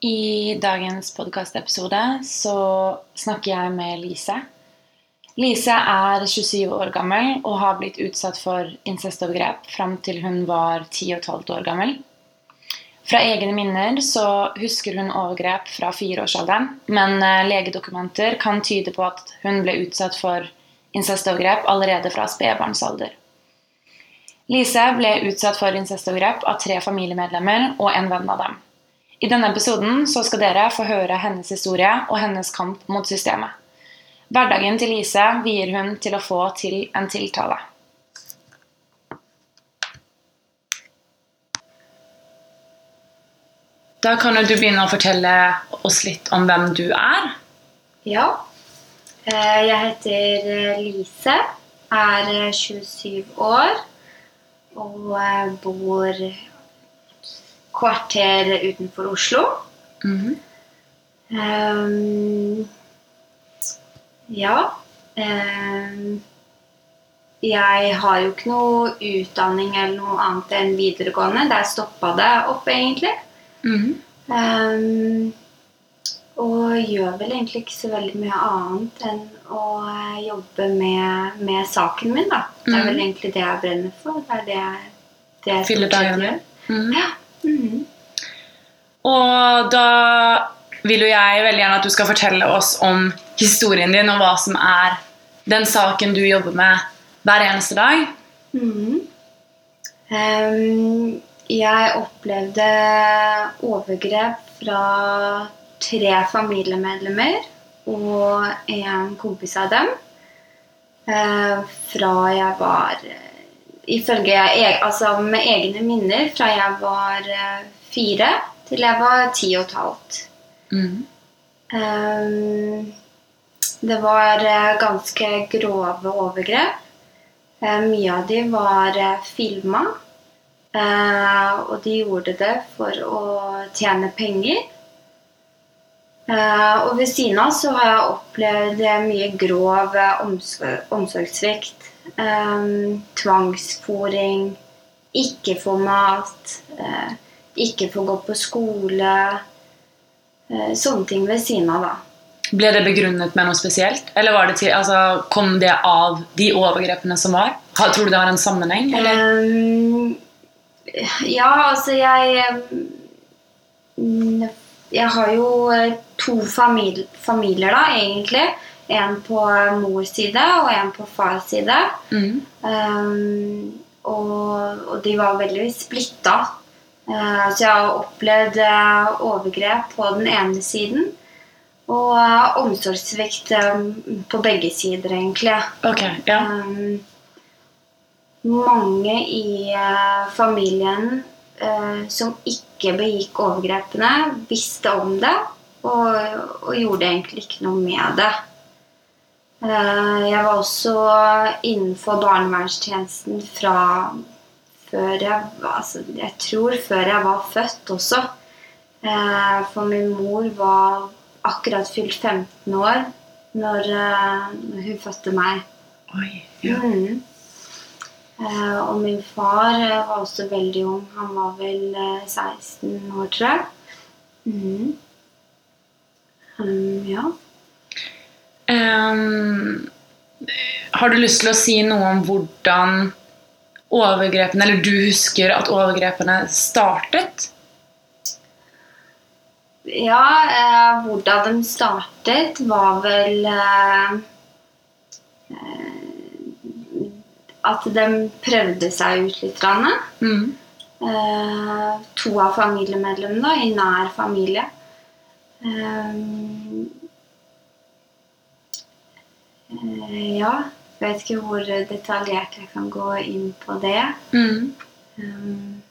I dagens podkastepisode så snakker jeg med Lise. Lise er 27 år gammel og har blitt utsatt for incestovergrep fram til hun var 10 15 år gammel. Fra egne minner så husker hun overgrep fra fireårsalderen, men eh, legedokumenter kan tyde på at hun ble utsatt for incestovergrep allerede fra spedbarnsalder. Lise ble utsatt for incestovergrep av tre familiemedlemmer og en venn av dem. I denne episoden så skal dere få høre hennes historie og hennes kamp mot systemet. Hverdagen til Lise vier hun til å få til en tiltale. Da kan jo du begynne å fortelle oss litt om hvem du er. Ja. Eh, Jeg heter eh, Lise, er eh, 27 år og eh, bor kvarter utenfor Oslo. Ehm, ja. Um, jeg har jo ikke noe utdanning eller noe annet enn videregående. Der stoppa det opp, egentlig. Ehm, og gjør vel egentlig ikke så veldig mye annet enn å eh, jobbe med, med saken min, da. Det er Mhm. vel egentlig det jeg brenner for. Det er det, jeg- det jeg Fyller dagene Mm. Mhm. Ja. Mhm. Og da vil jo jeg veldig gjerne at du skal fortelle oss om historien din og hva som er den saken du jobber med hver eneste dag. Mm. Um, jeg opplevde overgrep fra tre familiemedlemmer og en kompis av dem. eh, fra jeg var Ifølge jeg, altså med egne minner fra jeg var eh, fire til jeg var ti og et halvt. Ehm, det var eh, ganske grove overgrep. Eh, mye av de var filma. og de gjorde det for å tjene penger. Og ved siden av så har jeg opplevd mye grov omsorgssvikt. Um, tvangsfòring. Ikke få mat. eh, ikke få gå på skole. eh, sånne ting ved siden av, da. Ble det begrunnet med noe spesielt? Eller var det til, altså, kom det av de overgrepene som var? Tror du det har en sammenheng? Eller? Ehm, ja, altså jeg mm, Jeg har jo eh, to familier, familier, da, egentlig. En på mors side og en på fars side. Mm. Um, og, og de var veldig splitta. Uh, så jeg har opplevd uh, overgrep på den ene siden. Og uh, omsorgssvikt um, på begge sider, egentlig. Ok, ja. Um, mange i eh, familien eh, som ikke begikk overgrepene, visste om det og, og gjorde egentlig ikke noe med det. Eh, jeg var også innenfor barnevernstjenesten fra før jeg altså, Jeg tror før jeg var født også. Eh, for min mor var akkurat fylt 15 år når, eh, når hun fødte meg. Oi, ja. Eh, og min far var også veldig ung. Han var vel eh, 16 år, tror jeg. Mm. Um, ja. Ehm, har du lyst til å si noe om hvordan overgrepene, eller du husker at overgrepene startet? Ja, eh, hvordan de startet, var vel eh, At de prøvde seg ut litt. Mhm. Eh, to av familiemedlemmene i nær familie. Eh, ja, jeg vet ikke hvor detaljert jeg kan gå inn på det. Mm. Um,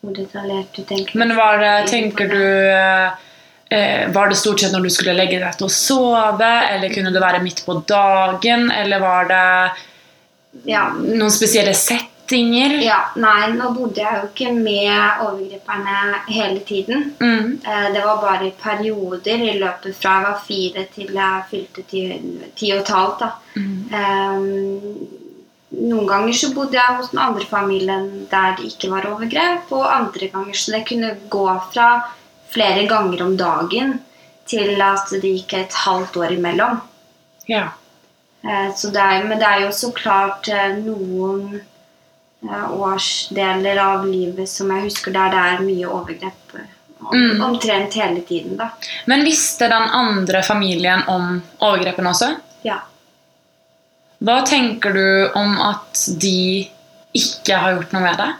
hvor detaljert du tenker Men var det, tenker du eh, Var det stort sett når du skulle legge deg til å sove, eller kunne det være midt på dagen, eller var det Ja, noen spesielle settinger? ja, nei, nå bodde jeg jo ikke med overgriperne hele tiden. Mhm. Eh, Det var bare i perioder i løpet fra jeg var fire til jeg fylte ti, ti og et halvt. da. Mm. Um, Noen ganger så bodde jeg hos den andre familien der det ikke var overgrep, og andre ganger så det kunne gå fra flere ganger om dagen til at det gikk et halvt år imellom. Ja. Eh, Så det er, men det er jo så klart eh, noen årsdeler av livet som jeg husker der det er mye overgrep om, Mm. omtrent hele tiden. da. Men visste den andre familien om overgrepene også? Ja. Hva tenker du om at de ikke har gjort noe med det?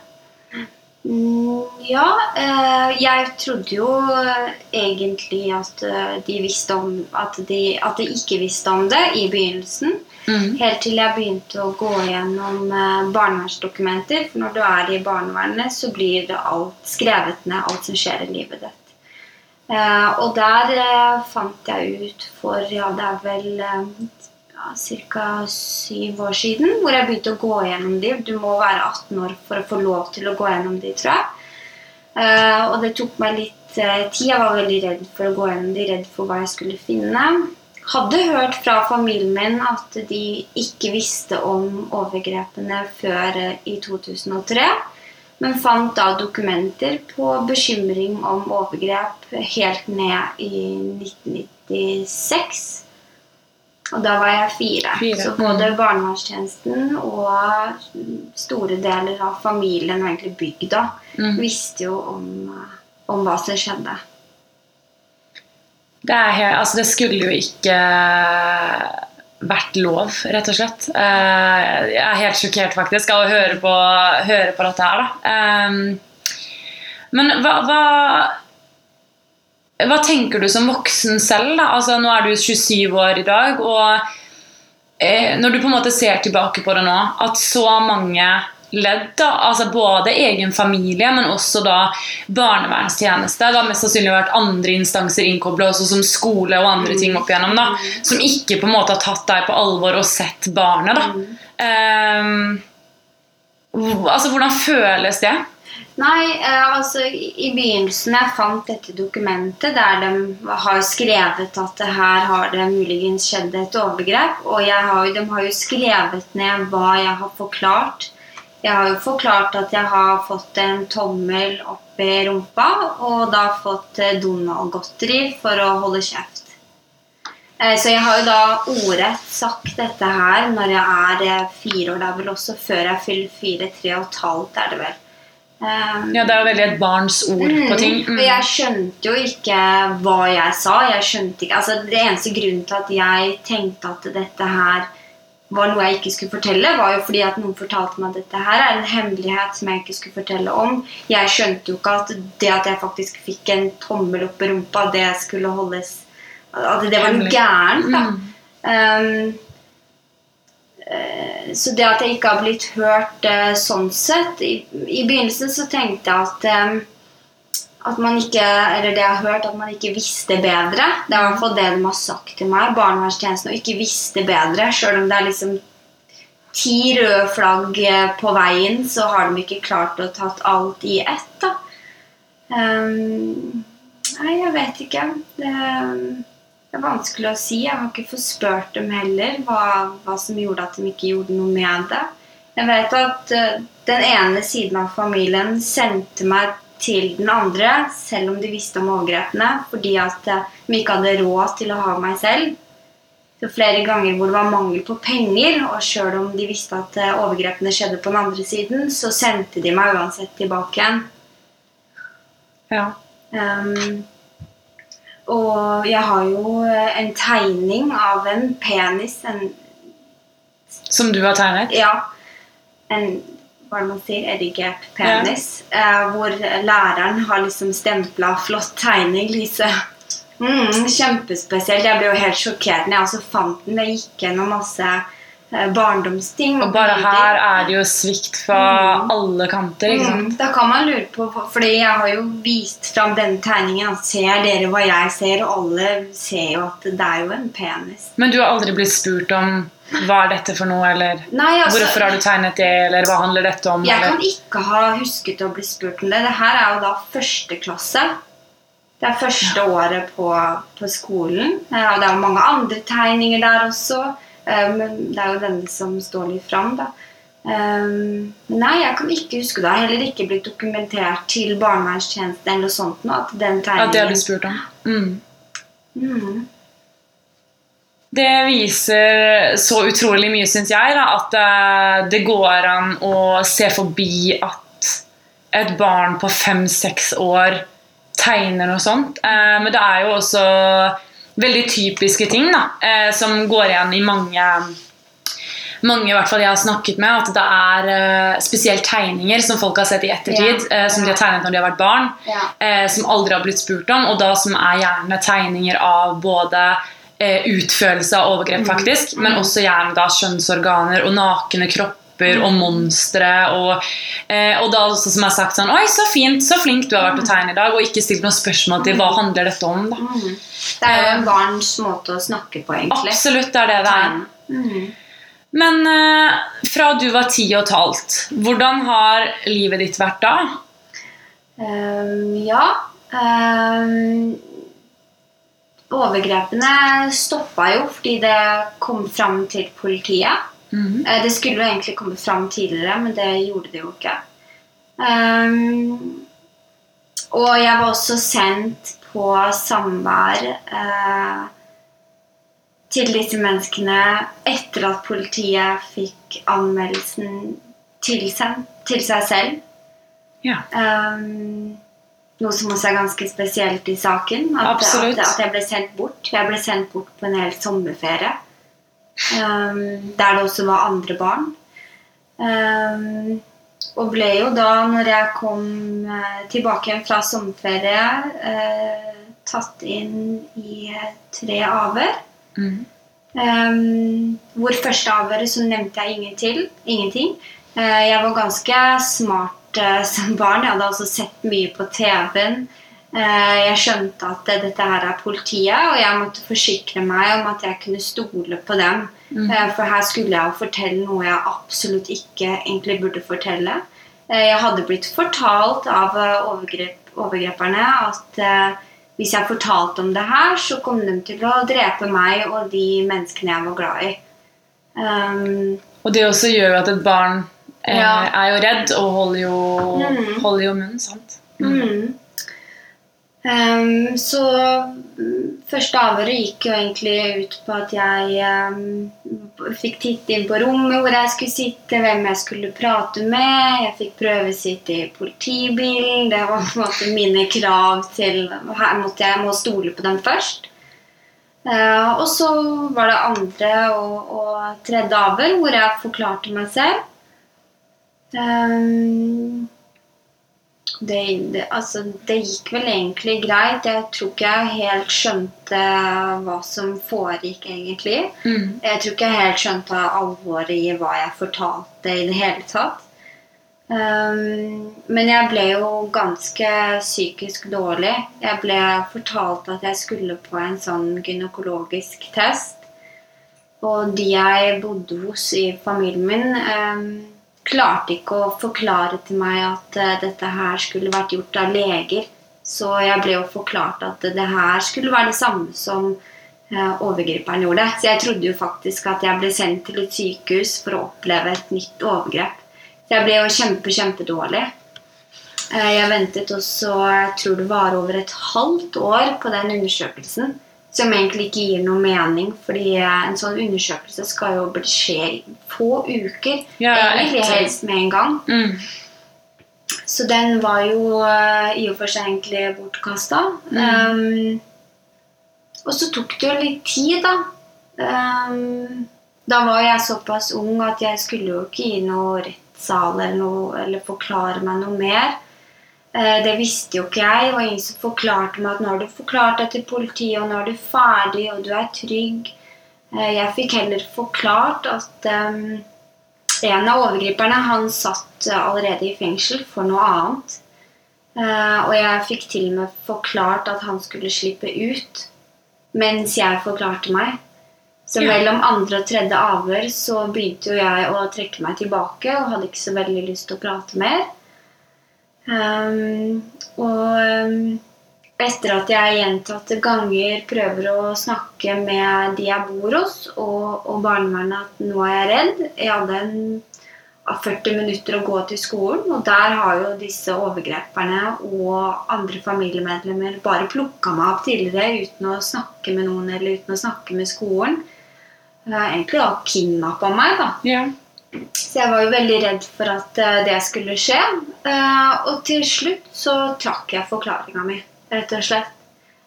Mm, ja, eh, jeg trodde jo eh, egentlig at eh, de visste om at de, at de ikke visste om det i begynnelsen. Mm. Helt til jeg begynte å gå gjennom eh, barnevernsdokumenter. For når du er i barnevernet, så blir det alt skrevet ned, alt som skjer i livet ditt. Eh, og der eh, fant jeg ut for ja, det er vel eh, ja, syv år siden, hvor jeg begynte å gå gjennom de. Du må være 18 år for å få lov til å gå gjennom de, tror jeg. Og det tok meg litt tid. Jeg var veldig redd for å gå gjennom de, redd for hva jeg skulle finne. Hadde hørt fra familien min at de ikke visste om overgrepene før eh, i 2003. Men fant da dokumenter på bekymring om overgrep helt ned i 1996. Og da var jeg fire. Fire, Så både barnevernstjenesten og store deler av familien og egentlig bygda Mm. visste jo om, om hva som skjedde. Det, er he- altså det skulle jo ikke vært lov, rett og slett. Eh, Jeg er helt sjokkert faktisk av å høre på, høre på dette her. Da. Eh, Men hva, hva, hva tenker du som voksen selv? Da? Altså, nå er du 27 år i dag, og eh, når du på en måte ser tilbake på det nå, at så mange ledd, da, altså både egen familie, men også da barnevernstjeneste, det har mest sannsynlig vært andre instanser innkoblet, også som skole og andre ting opp igjennom, da, som ikke på en måte har tatt deg på alvor og sett barnet. da. Hvor- altså, hvordan føles det? Nei, eh, altså i begynnelsen jeg fant dette dokumentet der de har skrevet at det her har det muligens skjedd et overgrep. Og har, de har jo skrevet ned hva jeg har forklart. Jeg har jo forklart at jeg har fått en tommel opp i rumpa og da fått eh, Donald-godteri for å holde kjeft. Eh, Så jeg har jo da ordrett sagt dette her når jeg er eh, fire år. Det er vel også før jeg fyller fire, tre og et halvt er det vel. Um, Ja, Det er jo veldig et barns ord på ting. Mm, Og jeg skjønte jo ikke hva jeg sa. Jeg skjønte ikke, altså Det eneste grunnen til at jeg tenkte at dette her var noe jeg ikke skulle fortelle, var jo fordi at noen fortalte meg at dette her er en hemmelighet som jeg ikke skulle fortelle om. Jeg skjønte jo ikke at det at jeg faktisk fikk en tommel opp i rumpa, det skulle holdes At det var noe gærent. da. Mm. Um, eh, så det at jeg ikke har blitt hørt uh, sånn sett I, i begynnelsen så tenkte jeg at eh, at man ikke, eller det jeg har hørt, at man ikke visste bedre. Det er i hvert fall det de har sagt til meg, barnevernstjenesten, og ikke visste bedre. Sjøl om det er liksom ti røde flagg eh, på veien, så har de ikke klart å tatt alt i ett. da. Um, nei, jeg vet ikke. Det, det er vanskelig å si. Jeg har ikke fått spurt dem heller hva, hva som gjorde at de ikke gjorde noe med det. Jeg vet at uh, den ene siden av familien sendte meg til den andre, selv om de visste om overgrepene, fordi at vi de ikke hadde råd til å ha meg selv. Så flere ganger hvor det var mangel på penger, og sjøl om de visste at eh, overgrepene skjedde på den andre siden, så sendte de meg uansett tilbake igjen. Ja. Um, og jeg har jo eh, en tegning av en penis, en Som du har tegnet? Ja. En hva er det man sier, erigert penis. Eh, hvor læreren har liksom stempla 'flott tegning', Lise. Mm, kjempespesielt. Jeg ble jo helt sjokkert når jeg også fant den. Jeg gikk gjennom masse eh, barndomsting. Og bare her er det jo svikt fra alle kanter. ikke sant? Mm, da kan man lure på Fordi jeg har jo vist fram denne tegningen. at ser dere hva jeg ser? Og alle ser jo at det er jo en penis. Men du har aldri blitt spurt om hva er dette for noe, eller Nei, altså, hvorfor har du tegnet det, eller hva handler dette om? Jeg eller? kan ikke ha husket å bli spurt om det. Det her er jo da første klasse. Det er første året på, på skolen. Og det er jo mange andre tegninger der også. eh, Men det er jo denne som står litt fram. da. Um, nei, jeg kan ikke huske det. Det har heller ikke blitt dokumentert til barnevernstjenesten eller noe sånt nå, at den At det har du blitt spurt om. Mm. mm. Det viser så utrolig mye, syns jeg, da, at eh, det går an å se forbi at et barn på fem-seks år tegner noe sånt. Eh, Men det er jo også veldig typiske ting da, eh, som går igjen i mange mange i hvert fall jeg har snakket med, at det er spesielt tegninger som folk har sett i ettertid, Ja. som de har tegnet når de har vært barn, Ja. som aldri har blitt spurt om, og da som er gjerne tegninger av både utførelse av overgrep, faktisk, men også gjerne da kjønnsorganer og nakne kropper og monstre. Og, eh, og da også som jeg har sagt sånn Oi, så fint, så flink du har vært å tegne i dag. Og ikke stilt noen spørsmål til hva handler dette om. da. Mm. Det er jo en barns måte å snakke på, egentlig. Absolutt, det er det det er. Mm. Men eh, fra du var ti og et halvt, hvordan har livet ditt vært da? Um, ja. Um, overgrepene stoppa jo fordi det kom fram til politiet. Mm -hmm. Det skulle jo egentlig komme fram tidligere, men det gjorde det jo ikke. Um, og jeg var også sendt på samvær uh, til disse menneskene etter at politiet fikk anmeldelsen tilsendt til seg selv. Ja. Um, noe som også er ganske spesielt i saken. At. At, at jeg ble sendt bort. Jeg ble sendt bort på en hel sommerferie. Um, der det også var andre barn. Um, og ble jo da, når jeg kom eh, tilbake igjen fra sommerferie, uh, tatt inn i tre avhør. Mm. Um, hvor første avhøret så nevnte jeg ingenting. ingenting. Uh, jeg var ganske smart eh, som barn. Jeg hadde også sett mye på TV-en. Eh, jeg skjønte at eh, dette her er politiet, og jeg måtte forsikre meg om at jeg kunne stole på dem. Mm. Eh, for her skulle jeg jo fortelle noe jeg absolutt ikke egentlig burde fortelle. Eh, jeg hadde blitt fortalt av overgrep, overgreperne at hvis jeg fortalte om det her, så kom de til å drepe meg og de menneskene jeg var glad i. Um, Og det også gjør jo at et barn Ja. er jo redd og holder jo, mm. holder jo munnen, sant? mm. Um, så mm, første avhøret gikk jo egentlig ut på at jeg um, fikk titte inn på rommet hvor jeg skulle sitte, hvem jeg skulle prate med. Jeg fikk prøvesitte i politibilen. Det var på en måte mine krav til Her måtte jeg må stole på dem først. Uh, og så var det andre og, og tredje avhør hvor jeg forklarte meg selv. Um, det, det, altså, det gikk vel egentlig greit. Jeg tror ikke jeg helt skjønte hva som foregikk, egentlig. Mm. Jeg tror ikke jeg helt skjønte alvoret i hva jeg fortalte i det hele tatt. Um, men jeg ble jo ganske psykisk dårlig. Jeg ble fortalt at jeg skulle på en sånn gynekologisk test. Og de jeg bodde hos i familien min, um, klarte ikke å forklare til meg at eh, dette her skulle vært gjort av leger. Så jeg ble jo forklart at det her skulle være det samme som eh, overgriperen gjorde. Så jeg trodde jo faktisk at jeg ble sendt til et sykehus for å oppleve et nytt overgrep. Så jeg ble jo kjempe, kjempedårlig. Eh, Jeg ventet også, jeg tror det var over et halvt år på den undersøkelsen. Som egentlig ikke gir noe mening, fordi eh, en sånn undersøkelse skal jo skje i få uker. Ja, egentlig helst med en gang. Mm. Så den var jo eh, i og for seg egentlig bortkasta. Um, og så tok det jo litt tid, da. Um, da var jeg såpass ung at jeg skulle jo ikke i noe rettssal eller, noe, eller forklare meg noe mer. Eh, det visste jo ikke jeg. Det var ingen som forklarte meg at nå har du forklart deg til politiet, og nå er du ferdig, og du er trygg. Eh, jeg fikk heller forklart at um, en av overgriperne han satt eh, allerede i fengsel for noe annet. Og jeg fikk til og med forklart at han skulle slippe ut mens jeg forklarte meg. Så Ja. mellom andre og tredje avhør så begynte jo jeg å trekke meg tilbake og hadde ikke så veldig lyst til å prate mer. Um, og um, etter at jeg gjentatte ganger prøver å snakke med de jeg bor hos, og, og barnevernet at nå er jeg redd Jeg hadde en 40 minutter å gå til skolen. Og der har jo disse overgreperne og andre familiemedlemmer bare plukka meg opp tidligere uten å snakke med noen eller uten å snakke med skolen. Egentlig da kidnappa meg, da. Ja. Så jeg var jo veldig redd for at eh, det skulle skje. Eh, Og til slutt så trakk jeg forklaringa mi, rett og slett.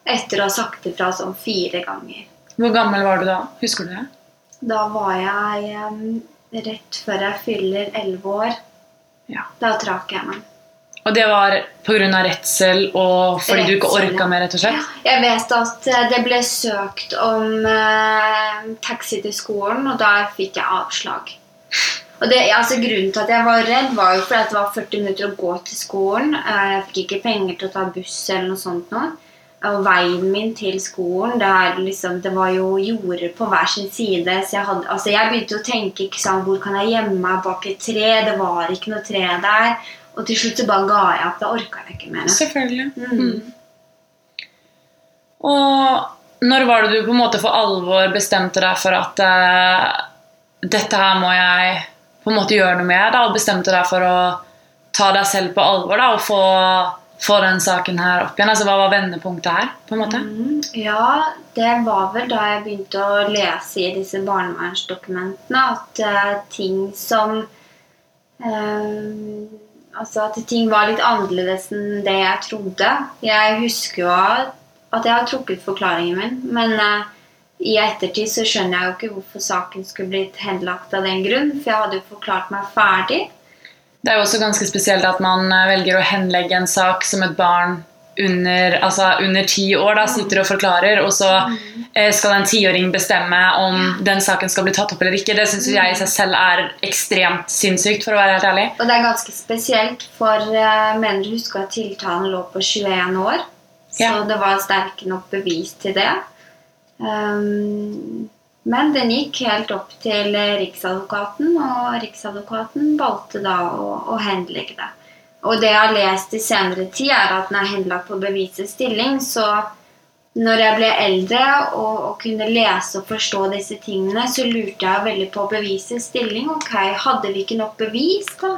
Etter å ha sagt ifra sånn fire ganger. Hvor gammel var du da? Husker du det? Da var jeg eh, rett før jeg fyller elleve år. Ja. Da trakk jeg meg. Og det var pga. redsel og fordi du ikke Redsel, orka mer, rett og slett? Jeg vet at det ble søkt om eh, taxi til skolen, og da fikk jeg avslag. Og det, altså Grunnen til at jeg var redd, var jo fordi at det var 40 minutter å gå til skolen. Eh, Jeg fikk ikke penger til å ta buss eller noe sånt nå. Og veien min til skolen, det, er liksom, det var jo jorder på hver sin side. Så jeg, hadde, altså jeg begynte å tenke ikke sant, hvor kan jeg gjemme meg bak et tre. Det var ikke noe tre der. Og til slutt så bare ga jeg opp. Da orka jeg ikke mer. Selvfølgelig. Mm. Og når var det du på en måte for alvor bestemte deg for at eh, dette her må jeg på en måte gjøre noe med, da, og bestemte deg for å ta deg selv på alvor da, og få, få den saken her opp igjen? Altså, Hva var vendepunktet her? på en måte? Mm, ja, det var vel da jeg begynte å lese i disse barnevernsdokumentene at uh, ting som uh, Altså at ting var litt annerledes enn det jeg trodde. Jeg husker jo at, jeg har trukket forklaringen min, men eh, i ettertid så skjønner jeg jo ikke hvorfor saken skulle blitt henlagt av den grunn, for jeg hadde jo forklart meg ferdig. Det er jo også ganske spesielt at man eh, velger å henlegge en sak som et barn under, altså under ti år da, sitter og forklarer, og så eh, skal en tiåring bestemme om den saken skal bli tatt opp eller ikke. Det syns jeg i seg selv er ekstremt sinnssykt, for å være helt ærlig. Og det er ganske spesielt, for jeg mener du husker at tiltalen lå på 21 år. Så Ja. det var sterke nok bevis til det. Um, men den gikk helt opp til Riksadvokaten, og Riksadvokaten valgte da å, å henlegge det. Og det jeg har lest i senere tid, er at den er henlagt på bevisets stilling. Så når jeg ble eldre og, og kunne lese og forstå disse tingene, så lurte jeg veldig på bevisets stilling. Ok, hadde vi ikke nok bevis, da?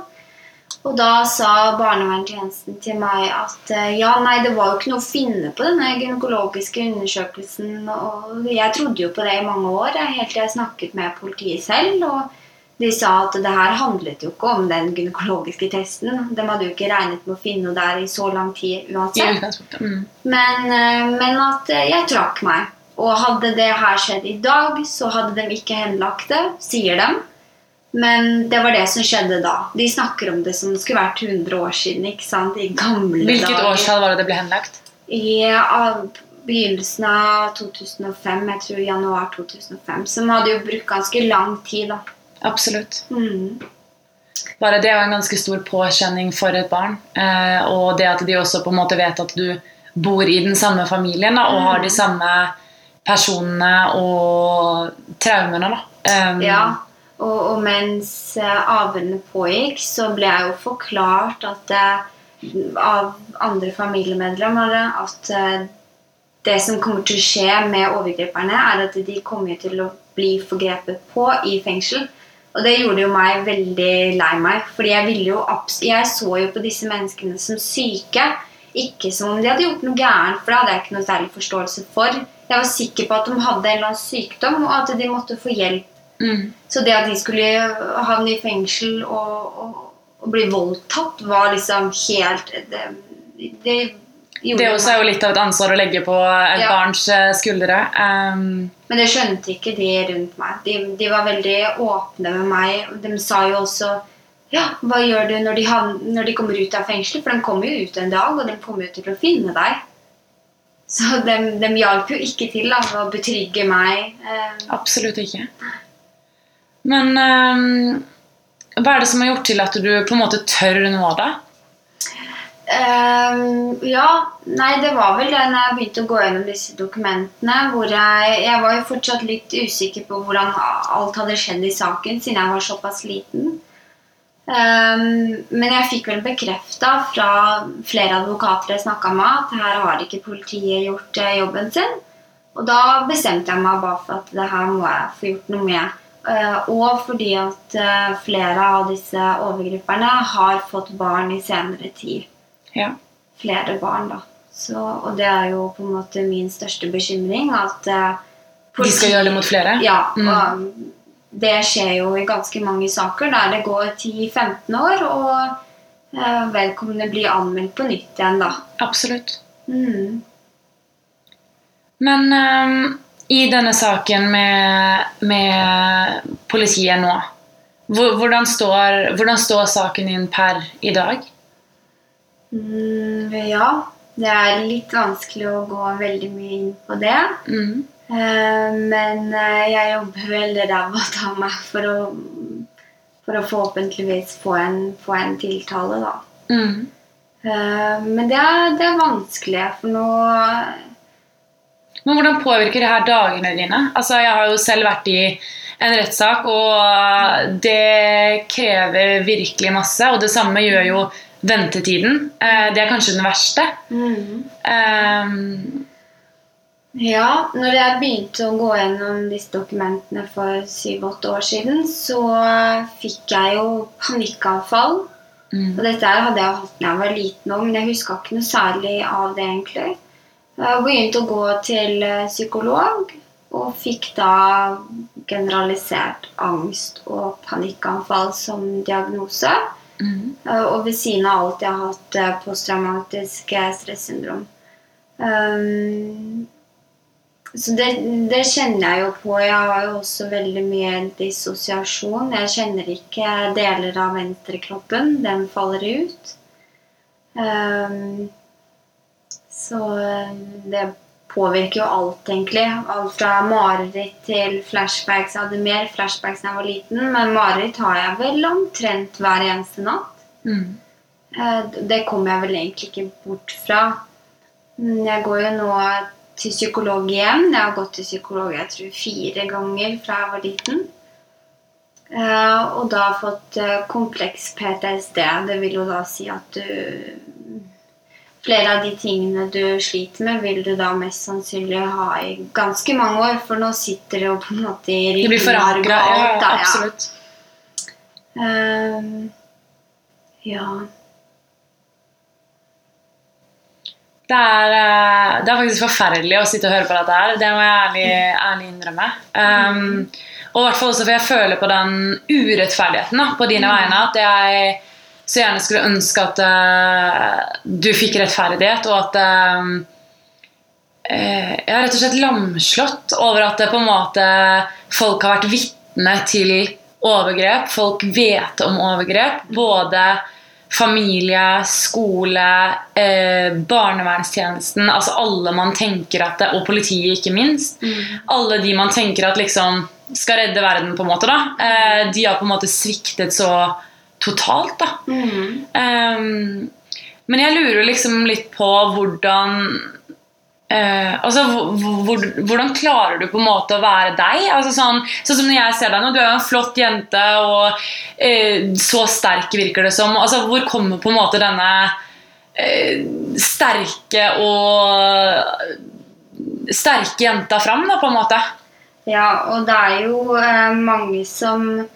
Og da sa barnevernstjenesten til meg at eh, ja, nei, det var jo ikke noe å finne på denne gynekologiske undersøkelsen. Og jeg trodde jo på det i mange år, helt til jeg snakket med politiet selv. Og de sa at det her handlet jo ikke om den gynekologiske testen. De hadde jo ikke regnet med å finne noe der i så lang tid uansett. Mm. Men, eh, men at eh, jeg trakk meg. Og hadde det her skjedd i dag, så hadde de ikke henlagt det, sier de. Men det var det som skjedde da. De snakker om det som det skulle vært 100 år siden. ikke sant? I gamle Hvilket dager. årstall var det det ble henlagt? I av begynnelsen av 2005, jeg tror januar 2005. Som hadde jo brukt ganske lang tid, da. Absolutt. Mm. Bare det er jo en ganske stor påkjenning for et barn. Eh, og det at de også på en måte vet at du bor i den samme familien da, og har de samme personene og traumene. da. Um, Ja, og, og mens eh, avhørene pågikk, så ble jeg jo forklart at eh, av andre familiemedlemmer at eh, det som kommer til å skje med overgriperne, er at de kommer til å bli forgrepet på i fengsel. Og det gjorde jo meg veldig lei meg. Fordi jeg, jo jeg så jo på disse menneskene som syke. Ikke som om de hadde gjort noe gærent, for det hadde jeg ikke noe særlig forståelse for. Jeg var sikker på at de hadde en eller annen sykdom, og at de måtte få hjelp Mm. så det at de skulle havne i fengsel og, og, og bli voldtatt, var liksom helt Det, det gjorde Det også er jo litt av et ansvar å legge på et Ja. barns eh, skuldre. Um, Men det skjønte ikke de rundt meg. De, de var veldig åpne med meg. De sa jo også Ja, hva gjør du når de, når de kommer ut av fengsel? For de kommer jo ut en dag, og de kommer jo til å finne deg. Så de, de hjalp jo ikke til da, å betrygge meg. Um. absolutt ikke. Men um, hva er det som har gjort til at du på en måte tør nå, da? Uh, ja, nei, det var vel det når jeg begynte å gå gjennom disse dokumentene. hvor Jeg, jeg var jo fortsatt litt usikker på hvordan alt hadde skjedd i saken, siden jeg var såpass liten. Um, men jeg fikk vel bekrefta fra flere advokater jeg snakka med, at her har ikke politiet gjort jobben sin. Og da bestemte jeg meg bare for at det her må jeg få gjort noe med. Eh, og fordi at eh, flere av disse overgriperne har fått barn i senere tid. Ja. Flere barn, da. Så, og det er jo på en måte min største bekymring. At politi, De skal gjøre det mot flere? Ja. Mm. Det skjer jo i ganske mange saker der det går 10-15 år, og eh, vedkommende blir anmeldt på nytt igjen, da. Absolutt. Mm. Men ehm, i denne saken med, med politiet nå hvordan står, hvordan står saken din per i dag? Mm, ja, det er litt vanskelig å gå veldig mye inn på det. Mm. Eh, men eh, jeg jobber veldig ræva av meg for å, for å forhåpentligvis få en, få en tiltale, da. Mm. Eh, men det er, det er vanskelig, for nå Men hvordan påvirker det her dagene dine? Altså, Jeg har jo selv vært i en rettssak, og det krever virkelig masse. Og det samme gjør jo ventetiden. Eh, Det er kanskje den verste. Ehm, Ja, når jeg begynte å gå gjennom disse dokumentene for syv-åtte år siden, så fikk jeg jo panikkavfall. mm. Og dette hadde jeg hatt da jeg var liten òg, men jeg huska ikke noe særlig av det. egentlig. Jeg begynte å gå til eh, psykolog, og fikk da generalisert angst og panikkanfall som diagnose. Mm. Og ved siden av alt jeg har hatt eh, posttraumatisk stressyndrom. Um, så det, det kjenner jeg jo på. Jeg har jo også veldig mye dissosiasjon. Jeg kjenner ikke deler av venstrekroppen. Den faller ut. Um, så um, det påvirker jo alt, egentlig. Alt fra mareritt til flashbacks. Jeg hadde mer flashbacks da jeg var liten, men mareritt har jeg vel omtrent hver eneste natt. Mm. Eh, Det kommer jeg vel egentlig ikke bort fra. Mm, Jeg går jo nå til psykolog igjen. Jeg har gått til psykolog jeg tror fire ganger fra jeg var liten. Eh, Og da fått eh, kompleks PTSD. Det vil jo da si at du Flere av de tingene du sliter med, vil du da mest sannsynlig ha i ganske mange år, for nå sitter det jo på en måte i Det blir forankra. Ja, alt, da, ja. absolutt. Ehm, ja. Det er, eh, det er faktisk forferdelig å sitte og høre på dette her. Det må jeg ærlig, ærlig innrømme. Um, og i hvert fall også for jeg føler på den urettferdigheten da, på dine vegne. At jeg så gjerne skulle ønske at uh, du fikk rettferdighet, og at eh, Jeg er rett og slett lamslått over at det på en måte folk har vært vitne til overgrep. Folk vet om overgrep. Både familie, skole, eh, barnevernstjenesten altså Alle man tenker at det, Og politiet, ikke minst. Alle de man tenker at liksom skal redde verden, på en måte. da eh, De har på en måte sviktet så totalt. da Mm. Um, men jeg lurer liksom litt på hvordan uh, altså, hvor, hvor, Hvordan klarer du på en måte å være deg? Altså, sånn, sånn som når jeg ser deg nå, Du er jo en flott jente, og uh, så sterk virker det som. Altså, hvor kommer på en måte denne uh, sterke og sterke jenta fram, da, på en måte? Ja, og det er jo mange som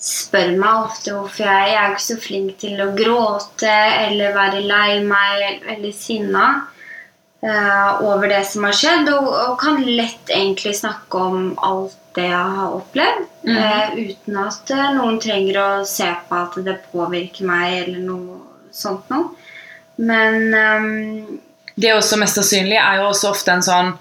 spør meg ofte hvorfor jeg, jeg er ikke så flink til å gråte eller være lei meg eller sinna uh, over det som har skjedd, og, og kan lett egentlig snakke om alt det jeg har opplevd, Mhm. uh, uten at eh, noen trenger å se på at det påvirker meg eller noe sånt noe. Men um, det også mest sannsynlig er jo også ofte en sånn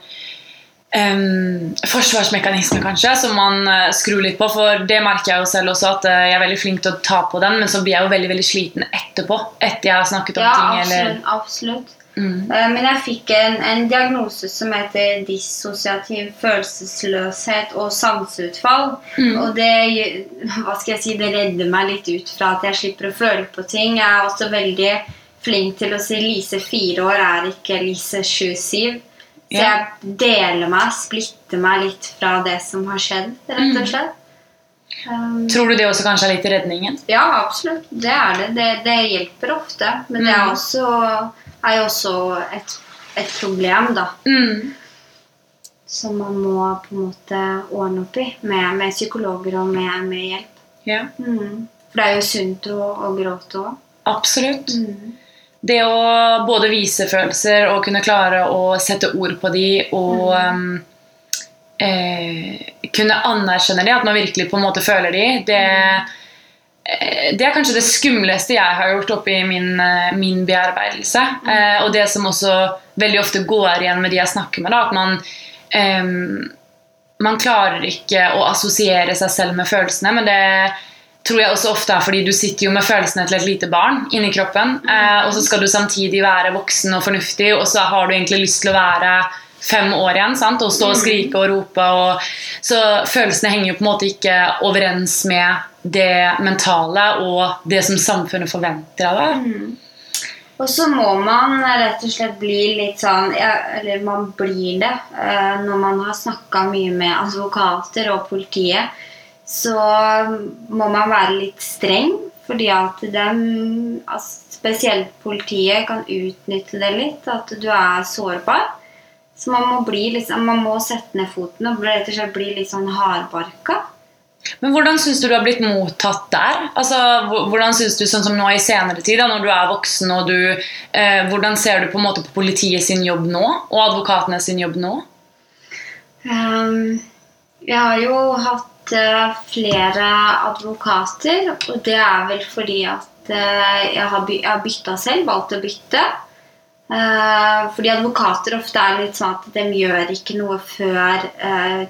em, forsvarsmekanisme, kanskje, som man uh, skrur litt på. For det merker jeg jo selv også, at uh, jeg er veldig flink til å ta på den, men så blir jeg jo veldig veldig sliten etterpå. Etter jeg har snakket om ja, ting. Eller, absolutt. absolutt. mm, Uh, Men jeg fikk en, en diagnose som heter dissosiativ følelsesløshet og sanseutfall. mm, Og det, hva skal jeg si, det redder meg litt ut fra at jeg slipper å føle på ting. Jeg er også veldig flink til å si Lise fire år er ikke Lise sju-syv. Så jeg deler meg, splitter meg litt fra det som har skjedd, rett Mm. og slett. Um, tror du det også kanskje er litt redningen? ja, absolutt. Det er det. Det, det hjelper ofte. Men det er, Mm. også, er jo også et, et problem, da. Mm. som man må på en måte ordne opp i med, med psykologer og med, med hjelp. Ja. Mm. For det er jo sunt å, å gråte òg. Absolutt. Mm. Det å både vise følelser og kunne klare å sette ord på de og mm. eh, kunne anerkjenne de, at man virkelig på en måte føler de, det, eh, det er kanskje det skumleste jeg har gjort oppi min, eh, min bearbeidelse. Eh, og det som også veldig ofte går igjen med de jeg snakker med, da, at man man klarer ikke å assosiere seg selv med følelsene, men det tror jeg også ofte er fordi du sitter jo med følelsene til et lite barn inni kroppen, eh, og så skal du samtidig være voksen og fornuftig, og så har du egentlig lyst til å være fem år igjen sant? og stå og skrike og rope. Og, så følelsene henger jo på en måte ikke overens med det mentale og det som samfunnet forventer av deg. Mm. Og så må man rett og slett bli litt sånn ja, Eller man blir det eh, når man har snakka mye med advokater og politiet. Så må man være litt streng, fordi at dem, altså spesielt politiet, kan utnytte det litt. At du er sårbar. Så man må, bli sånn- man må sette ned foten og rett og slett bli litt sånn hardbarka. Men hvordan syns du du har blitt mottatt der? Altså, hvordan synes du, sånn som nå i senere tid, da, når du er voksen, og du, eh, hvordan ser du på en måte på politiet sin jobb nå, og advokatene sin jobb nå? Um, jeg har jo hatt eh, flere advokater, og det er vel fordi at eh, jeg har, by bytta selv, valgt å bytte. Eh, fordi advokater ofte er litt sånn at de gjør ikke noe før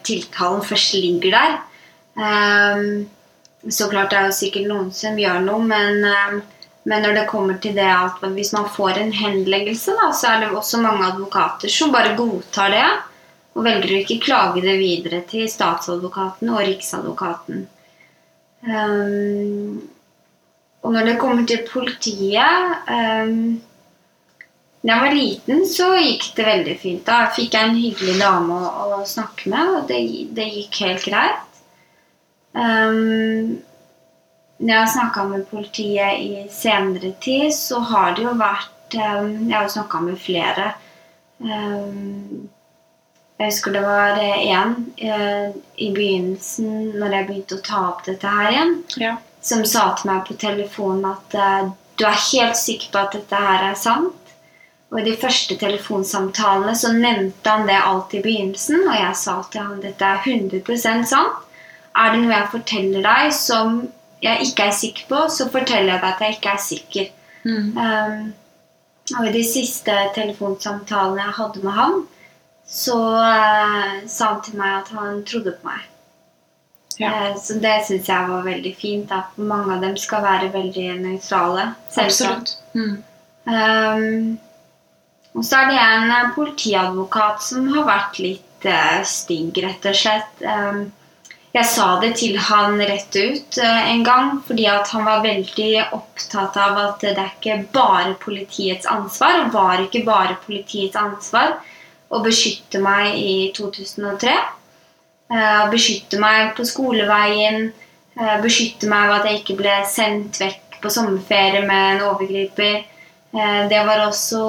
tiltalen først ligger der. Så klart det er jo sikkert noen som gjør noe, men, men når det kommer til det at hvis man får en henleggelse, da, så er det også mange advokater som bare godtar det. Og velger å ikke klage det videre til statsadvokaten og riksadvokaten. Um, og når det kommer til politiet um, Da jeg var liten, så gikk det veldig fint. Da fikk jeg en hyggelig dame å, å snakke med, og det, det gikk helt greit. Um, når jeg har snakka med politiet i senere tid, så har det jo vært Jeg har jo snakka med flere. Um, jeg husker det var én eh, i begynnelsen, når jeg begynte å ta opp dette her igjen, Ja. som sa til meg på telefonen at eh, du er helt sikker på at dette her er sant. Og i de første telefonsamtalene så nevnte han det alltid i begynnelsen, og jeg sa til han dette er 100 sant. Er det noe jeg forteller deg som jeg ikke er sikker på, så forteller jeg deg at jeg ikke er sikker. Mm. Um, og i de siste telefonsamtalene jeg hadde med han, så eh, sa han til meg at han trodde på meg. Ja. Eh, så det syns jeg var veldig fint. At mange av dem skal være veldig nøytrale. Absolutt. Mm. Um, og så er det en eh, politiadvokat som har vært litt eh, stygg, rett og slett. Um, jeg sa det til han rett ut eh, en gang, fordi han var veldig opptatt av at det er ikke bare politiets ansvar, og var ikke bare politiets ansvar å beskytte meg i 2003. Eh, beskytte meg på skoleveien, eh, beskytte meg ved at jeg ikke ble sendt vekk på sommerferie med en overgriper. Eh, Det var også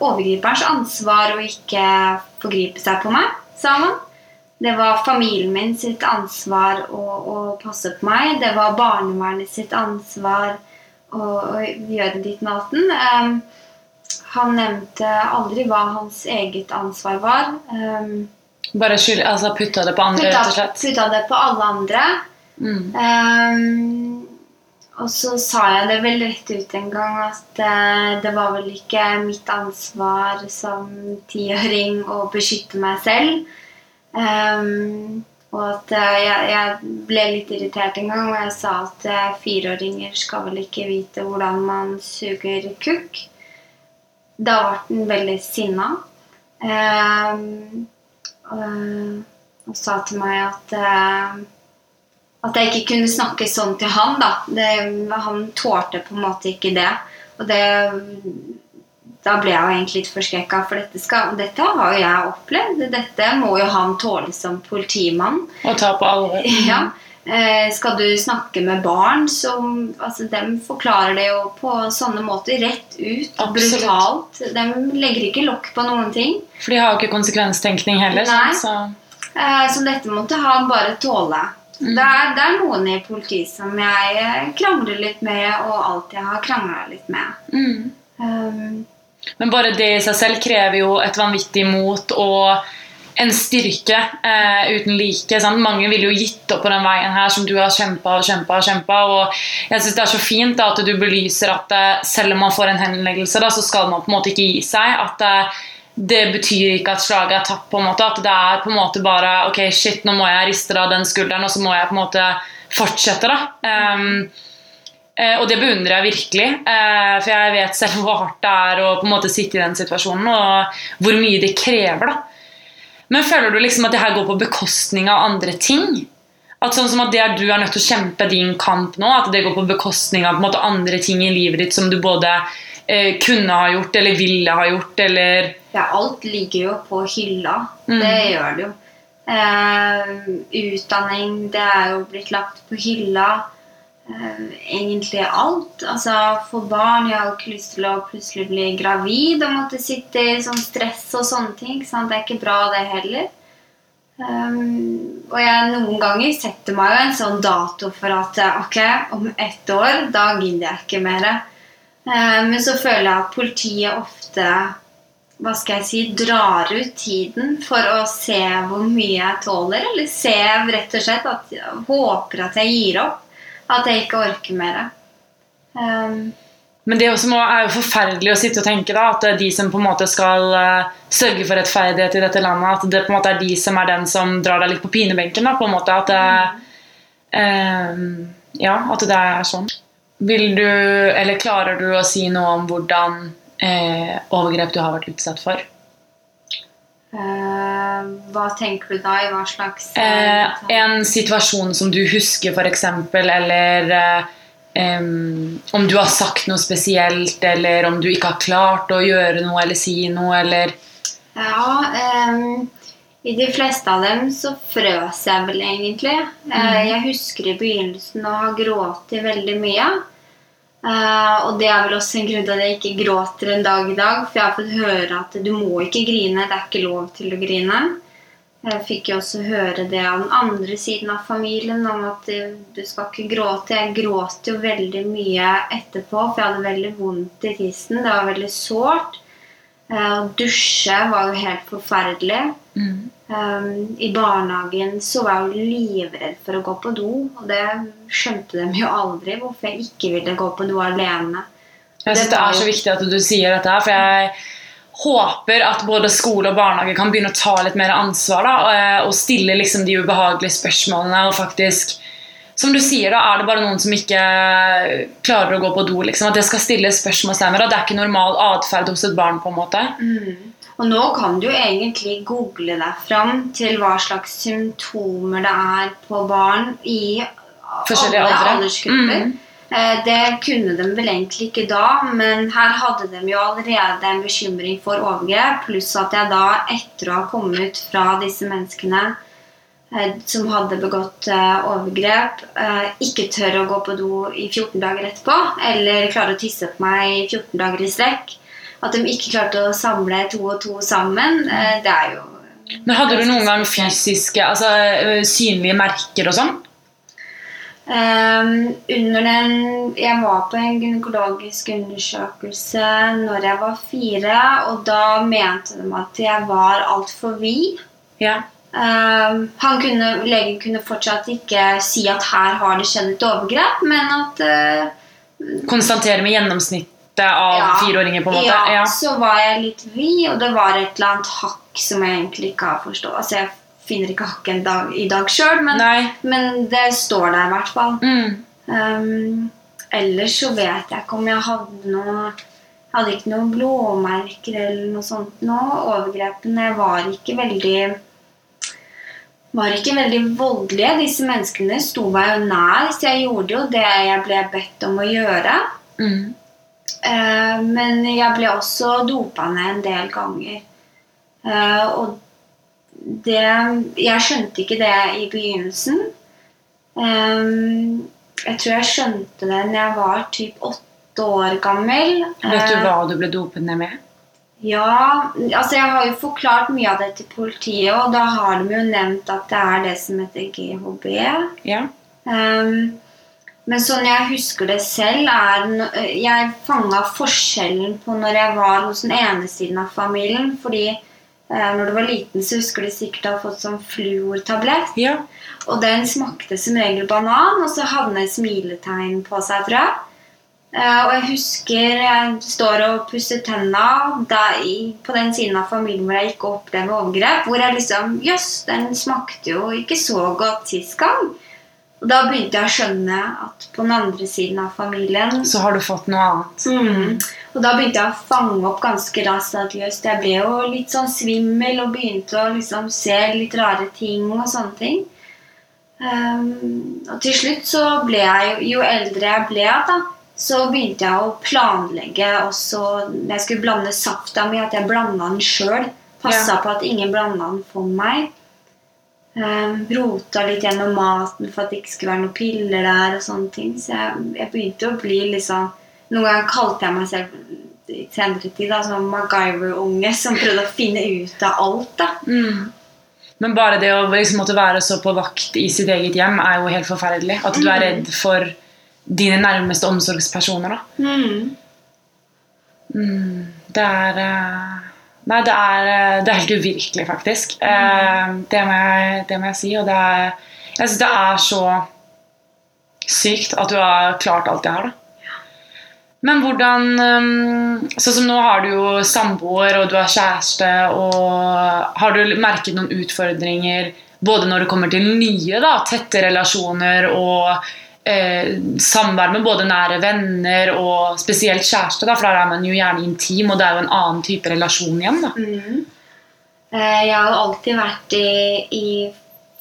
overgriperens ansvar å ikke forgripe seg på meg, sa han. Det var familien min sitt ansvar å, å passe på meg. Det var barnevernet sitt ansvar å, å gjøre ditt og datten. Um, han nevnte aldri hva hans eget ansvar var. Um, Bare skyld, altså putta det på andre, putta, rett og slett. putta det på alle andre. Mm. Um, og så sa jeg det vel rett ut en gang at eh, det var vel ikke mitt ansvar som tiåring å beskytte meg selv. Um, og at eh, jeg, jeg ble litt irritert en gang, og jeg sa at eh, fireåringer skal vel ikke vite hvordan man suger kukk. Da ble han veldig sinna. Eh, og, og sa til meg at eh, at jeg ikke kunne snakke sånn til han. da. Det, han tålte på en måte ikke det. Og det, da ble jeg jo egentlig litt forskrekka, for dette, skal, dette har jo jeg opplevd. Dette må jo han tåle som politimann. Og ta på alvor. Ja. Eh, skal du snakke med barn, så altså, de forklarer det jo på sånne måter. Rett ut. Absolutt. Brutalt. De legger ikke lokk på noen ting. For de har jo ikke konsekvenstenkning heller. Nei. Så Eh, så dette måtte han bare tåle. Mm. Det, er, det er noen i politiet som jeg eh, krangler litt med, og alltid har krangla litt med. mm. Um, Men bare det i seg selv krever jo et vanvittig mot og en styrke eh, uten like. Sant? Mange ville jo gitt opp på den veien her som du har kjempa og kjempa. Og kjempa, og jeg synes det er så fint da, at du belyser at eh, selv om man får en henleggelse, da, så skal man på en måte ikke gi seg. At eh, det betyr ikke at slaget er tapt. på en måte, At det er på en måte bare Ok, shit, nå må jeg riste av den skulderen, og så må jeg på en måte fortsette. da. Um, og det beundrer jeg virkelig, eh, for jeg vet selv hvor hardt det er å på en måte sitte i den situasjonen, og hvor mye det krever. da. Men føler du liksom at det her går på bekostning av andre ting? At sånn som at det er du er nødt til å kjempe din kamp nå, at det går på bekostning av på måte andre ting i livet ditt som du både eh, kunne ha gjort eller ville ha gjort, eller ja, alt ligger jo på hylla. Mm. Det gjør det jo. Eh, utdanning, det er jo blitt lagt på hylla. Eh, egentlig alt. Altså for barn Jeg har ikke lyst til å plutselig bli gravid og måtte sitte i sånn stress og sånne ting. Sant? Det er ikke bra, det heller. Um, og jeg noen ganger setter meg jo en sånn dato for at eh, ok, om ett år, da gidder jeg ikke mer. Um, men så føler jeg at politiet ofte hva skal jeg si, drar ut tiden for å se hvor mye jeg tåler. Eller se rett og slett at jeg håper at jeg gir opp. At jeg ikke orker mer. Um, Men det også må, er jo forferdelig å sitte og tenke da, at de som på en måte skal uh, sørge for rettferdighet i dette landet, at det på en måte er de som er den som drar deg litt på pinebenken. da, på en måte, at det, um, Ja, at det er sånn. Vil du, eller klarer du å si noe om hvordan uh, overgrep du har vært utsatt for? Eh, hva tenker du da? I hva slags uh, en situasjon som du husker, f.eks., eller uh, um, om du har sagt noe spesielt, eller om du ikke har klart å gjøre noe eller si noe, eller Ja, um, i de fleste av dem så frøs jeg vel egentlig. Mm. jeg husker i begynnelsen å ha grått veldig mye. Eh, og det er vel også en grunn til at jeg ikke gråter en dag i dag. For jeg har fått høre at du må ikke grine, det er ikke lov til å grine. Jeg fikk jo også høre det av den andre siden av familien, om at eh, du skal ikke gråte. Jeg gråt jo veldig mye etterpå, for jeg hadde veldig vondt i tissen. Det var veldig sårt. Eh, Å dusje var jo helt forferdelig. Um, I barnehagen så var jeg jo livredd for å gå på do, og det skjønte de jo aldri, hvorfor jeg ikke ville gå på do alene. Jeg synes det er så viktig at du sier dette her, for jeg håper at både skole og barnehage kan begynne å ta litt mer ansvar da, og- og stille liksom de ubehagelige spørsmålene. og faktisk, Som du sier, da er det bare noen som ikke klarer å gå på do. liksom, At det skal stilles spørsmålstegn ved det. Det er ikke normal atferd hos et barn. på en måte. Og nå kan du jo egentlig google deg fram til hva slags symptomer det er på barn i alle aldre. aldersgrupper. Mm. Eh, Det kunne de vel egentlig ikke da, men her hadde de jo allerede en bekymring for overgrep. Pluss at jeg da, etter å ha kommet fra disse menneskene eh, som hadde begått eh, overgrep, eh, ikke tør å gå på do i 14 dager etterpå, eller klarer å tisse på meg i 14 dager i strekk. At de ikke klarte å samle to og to sammen, eh, det er jo Men Hadde du noen gang fysiske, altså synlige merker og sånn? Um, under den Jeg var på en gynekologisk undersøkelse når jeg var fire, og da mente de at jeg var altfor vid. Ja. Han kunne, legen kunne fortsatt ikke si at her har det skjedd et overgrep, men at uh, Konstatere med gjennomsnittet av Ja. fireåringer, på en måte? ja, Ja. så var jeg litt vid, og det var et eller annet hakk som jeg egentlig ikke har forstått. Altså, jeg finner ikke hakket dag, i dag sjøl, men, men det står der i hvert fall. Mm. Um, ellers så vet jeg ikke om jeg hadde noe Jeg hadde ikke noen blåmerker eller noe sånt nå. Overgrepene var ikke veldig var ikke veldig voldelige. Disse menneskene sto meg jo nær, så jeg gjorde jo det jeg ble bedt om å gjøre. Mm. Eh, men jeg ble også dopa ned en del ganger. Eh, og det Jeg skjønte ikke det i begynnelsen. Ehm, jeg tror jeg skjønte det når jeg var typ åtte år gammel. Vet du Eh, hva du ble dopet ned med? Ja, altså jeg har jo forklart mye av det til politiet, og da har de jo nevnt at det er det som heter GHB. Ja. Um, men sånn jeg husker det selv, er Jeg fanga forskjellen på når jeg var hos den ene siden av familien. Fordi eh, når du var liten, så husker du sikkert å ha fått sånn fluortablett. Ja. Og den smakte som regel banan, og så hadde den et smiletegn på seg, tror jeg. Eh, og jeg husker jeg står og pusser tenna der på den siden av familien hvor jeg ikke med overgrep. Hvor jeg liksom Jøss, den smakte jo ikke så godt sist gang. Og da begynte jeg å skjønne at på den andre siden av familien Så har du fått noe annet. Mm. Og da begynte jeg å fange opp ganske raskt at jøss, jeg ble jo litt sånn svimmel og begynte å liksom se litt rare ting og sånne ting. Um, og til slutt så ble jeg jo Jo eldre jeg ble, da, så begynte jeg å planlegge også når jeg skulle blande safta mi, at jeg blanda den sjøl. Passa Ja. på at ingen blanda den for meg. Um, rota litt gjennom maten for at det ikke skulle være noen piller der. og sånne ting. Så jeg, jeg begynte å bli liksom Noen ganger kalte jeg meg selv i senere tid da, som MacGyver-unge som prøvde å finne ut av alt. da. Mm. Men bare det å liksom måtte være så på vakt i sitt eget hjem er jo helt forferdelig. At du er redd for dine nærmeste omsorgspersoner. da. Mm. Mm. Det er eh, Nei, det er, eh, det er helt uvirkelig, faktisk. Eh, det, må jeg, det må jeg si. Og det er Jeg syns det er så sykt at du har klart alt det her, da. Men hvordan Sånn som nå har du jo samboer, og du har kjæreste, og har du merket noen utfordringer både når det kommer til nye, da, tette relasjoner og eh, samvær med både nære venner og spesielt kjæreste, da, for der er man jo gjerne intim, og det er jo en annen type relasjon igjen. da. Mm. Eh, Jeg har alltid vært i, i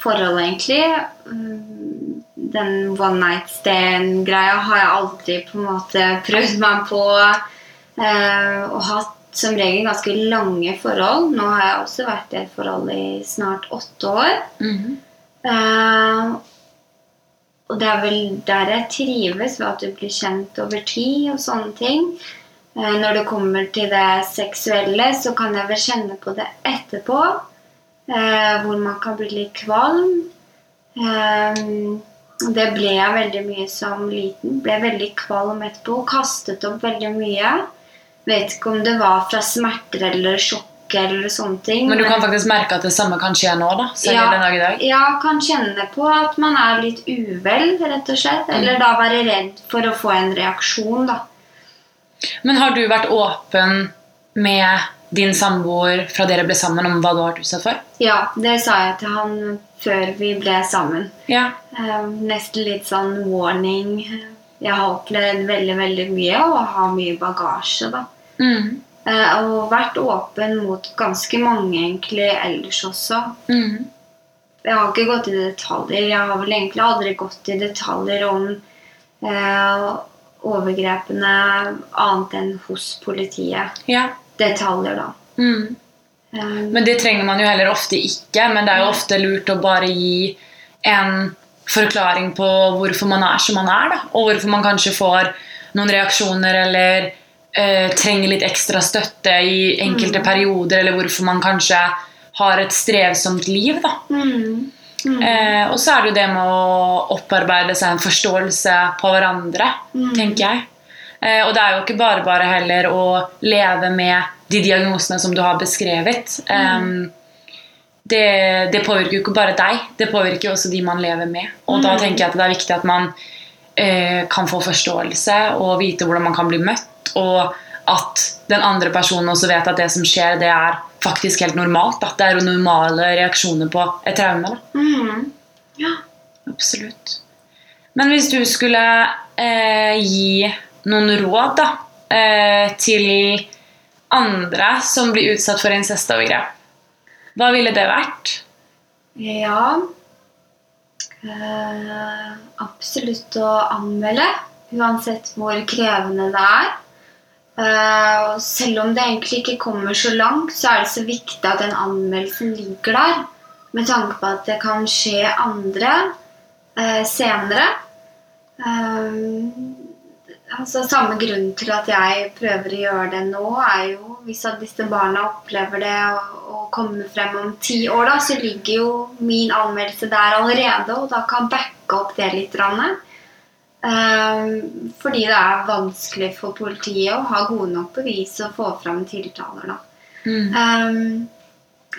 forhold, egentlig. Mm, Den one night stand-greia har jeg aldri på en måte prøvd meg på. eh, Og hatt som regel ganske lange forhold. Nå har jeg også vært i et forhold i snart åtte år. Eh, og det er vel der jeg trives, ved at du blir kjent over tid og sånne ting. Eh, når det kommer til det seksuelle, så kan jeg vel kjenne på det etterpå. Eh, hvor man kan bli litt kvalm. Eh, det ble jeg veldig mye som liten. Ble veldig kvalm etterpå. Kastet opp veldig mye. Vet ikke om det var fra smerter eller sjokk eller sånne ting. Men du kan faktisk merke at det samme kan skje nå, da. Ja. den dag i dag. ja, kan kjenne på at man er litt uvel, rett og slett. Eller da være redd for å få en reaksjon, da. Men har du vært åpen med din samboer fra dere ble sammen, om hva du har vært utsatt for? Ja, det sa jeg til han før vi ble sammen. Ja. Eh, nesten litt sånn warning. Jeg har opplevd veldig, veldig mye og har mye bagasje, da. Mm. Eh, og vært åpen mot ganske mange egentlig ellers også. Mm. Jeg har ikke gått i detaljer. Jeg har vel egentlig aldri gått i detaljer om eh, overgrepene annet enn hos politiet. Ja. Detaljer, da. Mm. Um, Men det trenger man jo heller ofte ikke. Men det er jo ofte lurt å bare gi en forklaring på hvorfor man er som man er. Da. Og hvorfor man kanskje får noen reaksjoner eller eh, trenger litt ekstra støtte i enkelte perioder. Eller hvorfor man kanskje har et strevsomt liv. Da. mm, mm, Eh, og så er det jo det med å opparbeide seg en forståelse på hverandre, Mm. tenker jeg. Eh, og det er jo ikke bare bare heller å leve med de diagnosene som du har beskrevet. Eh, det, det påvirker jo ikke bare deg, det påvirker jo også de man lever med. Og da Mm. tenker jeg at det er viktig at man eh, kan få forståelse og vite hvordan man kan bli møtt. Og at den andre personen også vet at det som skjer, det er faktisk helt normalt. Da. Det er jo normale reaksjoner på et traume. Mm. Ja. Absolutt. Men hvis du skulle eh, gi noen råd da, eh, til andre som blir utsatt for incestovergrep, hva ville det vært? Ja eh, Absolutt å anmelde, uansett hvor krevende det er. Eh, selv om det egentlig ikke kommer så langt, så er det så viktig at den anmeldelsen ligger der. Med tanke på at det kan skje andre. eh, senere. Um, altså Samme grunn til at jeg prøver å gjøre det nå, er jo hvis at disse barna opplever det og, og kommer frem om ti år, da, så ligger jo min anmeldelse der allerede, og da kan backe opp det litt. Um, fordi det er vanskelig for politiet å ha gode nok bevis og få fram tiltaler. da. Mm. Um,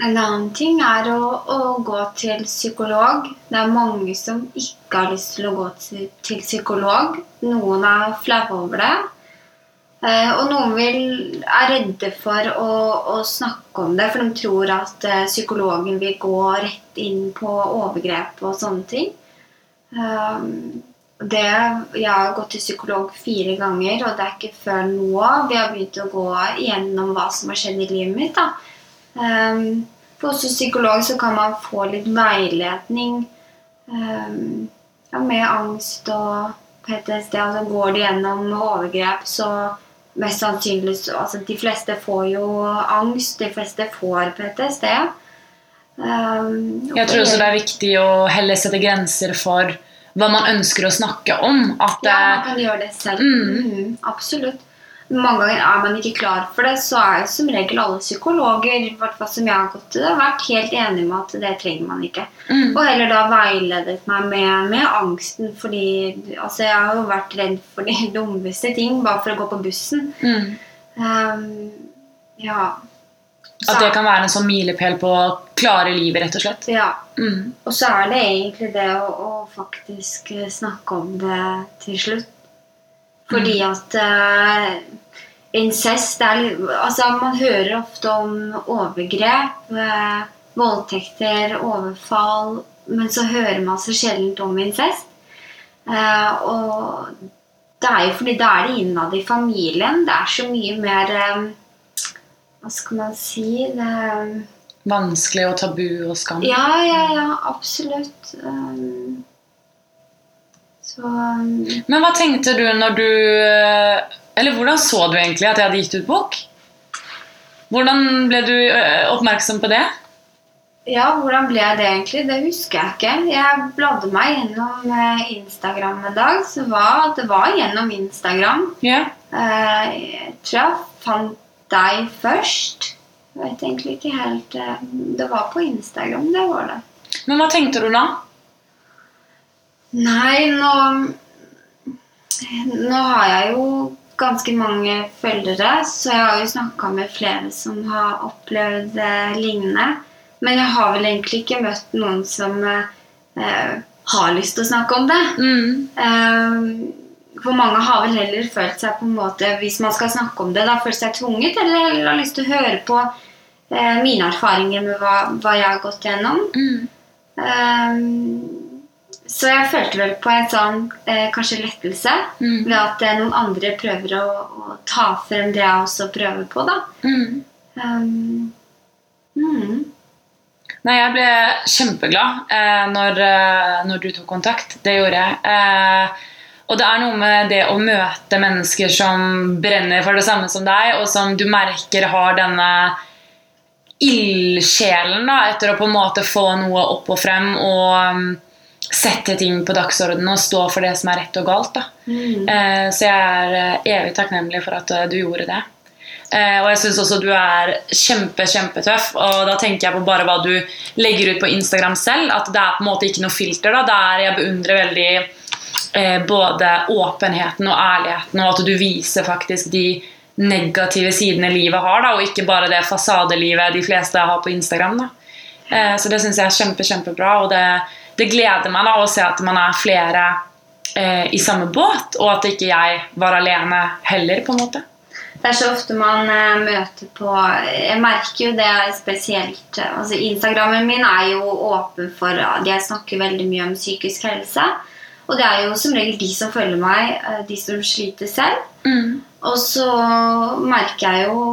en annen ting er å, å, gå til psykolog. Det er mange som ikke har lyst til å gå til, til psykolog. Noen er flaue over det. Eh, og noen vil, er redde for å, å, snakke om det, for de tror at eh, psykologen vil gå rett inn på overgrep og sånne ting. Um, det, jeg har gått til psykolog fire ganger, og det er ikke før nå vi har begynt å gå igjennom hva som har skjedd i livet mitt. da Um, for hos psykolog så kan man få litt veiledning um, ja, med angst og PTSD. Altså går de gjennom overgrep, så mest sannsynlig altså De fleste får jo angst. De fleste får PTSD. Um, jeg tror også det er viktig å heller sette grenser for hva man ønsker å snakke om. At, ja, man kan gjøre det selv. Mm. Mm, absolutt mange ganger er man ikke klar for det, så er jo som regel alle psykologer som jeg har gått til det, vært helt enige med at det trenger man ikke. Mm. Og heller da veiledet meg med, med, angsten, fordi altså jeg har jo vært redd for de dummeste ting bare for å gå på bussen. Mm. Um, ja. Så, at det kan være en sånn milepæl på å klare livet, rett og slett? Ja. Mm. Og så er det egentlig det å, å faktisk snakke om det til slutt. Fordi mm. at uh, incest er Altså, man hører ofte om overgrep, eh, voldtekter, overfall, men så hører man så sjelden om incest. Eh, og det er jo fordi da er det innad i familien. Det er så mye mer eh, Hva skal man si det, Vanskelig og tabu og skam? Ja, ja, ja. Absolutt. Um, så, um, Men hva tenkte du når du eh, Eller hvordan så du egentlig at jeg hadde gitt ut bok? Hvordan ble du eh, oppmerksom på det? Ja, hvordan ble jeg det egentlig? Det husker jeg ikke. Jeg bladde meg gjennom eh, Instagram en dag. Så var, det var gjennom Instagram. Yeah. Jeg tror jeg fant deg først. Jeg vet egentlig ikke helt Det var på Instagram, det var det. Men hva tenkte du da? Nei, nå Nå har jeg jo ganske mange følgere, så jeg har jo snakka med flere som har opplevd det lignende. Men jeg har vel egentlig ikke møtt noen som eh, har lyst til å snakke om det. Mm. Eh, for mange har vel heller følt seg på en måte Hvis man skal snakke om det, da følt seg tvunget, eller heller har lyst til å høre på eh, mine erfaringer med hva, hva, jeg har gått gjennom. Mm. Så jeg følte vel på en sånn eh, kanskje lettelse mm. ved at eh, noen andre prøver å, å, ta frem det jeg også prøver på, da. Mm. Um, mm. Nei, jeg ble kjempeglad eh, når, eh, når, du tok kontakt. Det gjorde jeg. Eh, og det er noe med det å møte mennesker som brenner for det samme som deg, og som du merker har denne ildsjelen etter å på en måte få noe opp og frem. og sette ting på dagsordenen og stå for det som er rett og galt. Mm. Eh, så jeg er eh, evig takknemlig for at eh, du gjorde det. Eh, og jeg syns også du er kjempe, kjempetøff. Og da tenker jeg på bare hva du legger ut på Instagram selv. At det er på en måte ikke noe filter. da, Der jeg beundrer veldig eh, både åpenheten og ærligheten, og at du viser faktisk de negative sidene livet har, da, og ikke bare det fasadelivet de fleste har på Instagram. da. Eh, så det syns jeg er kjempe, kjempebra. og det det gleder meg da å se at man er flere eh, i samme båt, og at ikke jeg var alene heller. på en måte. Det er så ofte man eh, møter på Jeg merker jo det spesielt altså Instagrammen min er jo åpen for at Jeg snakker veldig mye om psykisk helse. Og det er jo som regel de som følger meg, eh, de som sliter selv. Mm. Og så merker jeg jo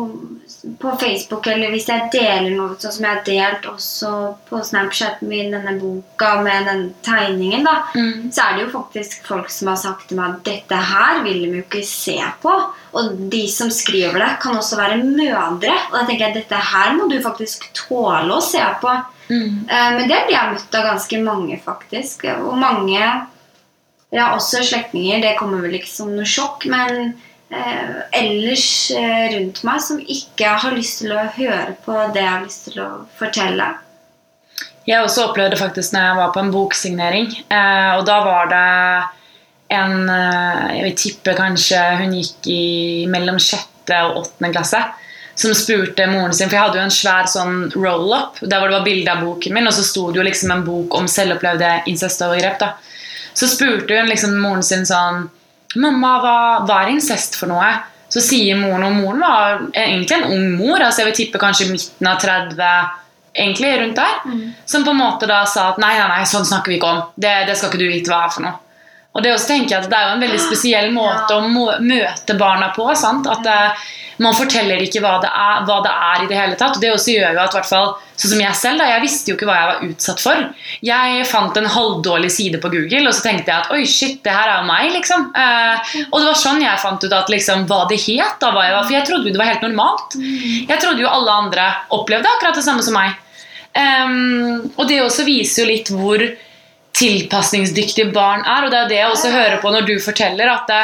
på Facebook, eller hvis jeg deler noe sånn som jeg har delt også på Snapchat min, denne boka med den tegningen, da, mm. så er det jo faktisk folk som har sagt til meg at dette her vil de jo ikke se på. Og de som skriver det, kan også være mødre. Og da tenker jeg at dette her må du faktisk tåle å se på. Mm. Eh, Men det blir jeg møtt av ganske mange, faktisk. Og mange ja, også slektninger. Det kommer vel ikke som noe sjokk, men eh, ellers eh, rundt meg som ikke har lyst til å høre på det jeg har lyst til å fortelle. Jeg også opplevde faktisk når jeg var på en boksignering. Eh, og da var det en eh, Jeg vil tippe kanskje hun gikk i mellom sjette og åttende klasse. Som spurte moren sin For jeg hadde jo en svær sånn roll-up der hvor det var bilde av boken min, og så sto det jo liksom en bok om selvopplevde incestovergrep. da Så spurte hun liksom moren sin sånn Mamma, hva, hva er incest for noe? Så sier moren, og moren var egentlig en ung mor, altså jeg vil tippe kanskje midten av 30, egentlig rundt der, som på en måte da sa at nei, nei, nei, sånn snakker vi ikke om. Det, det skal ikke du vite hva er for noe. Og det også tenker jeg at det er jo en veldig spesiell måte Ja. å møte barna på. sant? At eh, man forteller ikke hva det, er, hva det er i det hele tatt. Og det også gjør jo at hvert fall, sånn som jeg selv, da, jeg visste jo ikke hva jeg var utsatt for. Jeg fant en halvdårlig side på Google, og så tenkte jeg at oi, shit, det her er jo meg, liksom. Eh, og det var sånn jeg fant ut at liksom, hva det het. da, hva jeg var, For jeg trodde jo det var helt normalt. Jeg trodde jo alle andre opplevde akkurat det samme som meg. Um, og det også viser jo litt hvor tilpasningsdyktige barn er. Og det er det jeg også hører på når du forteller at det,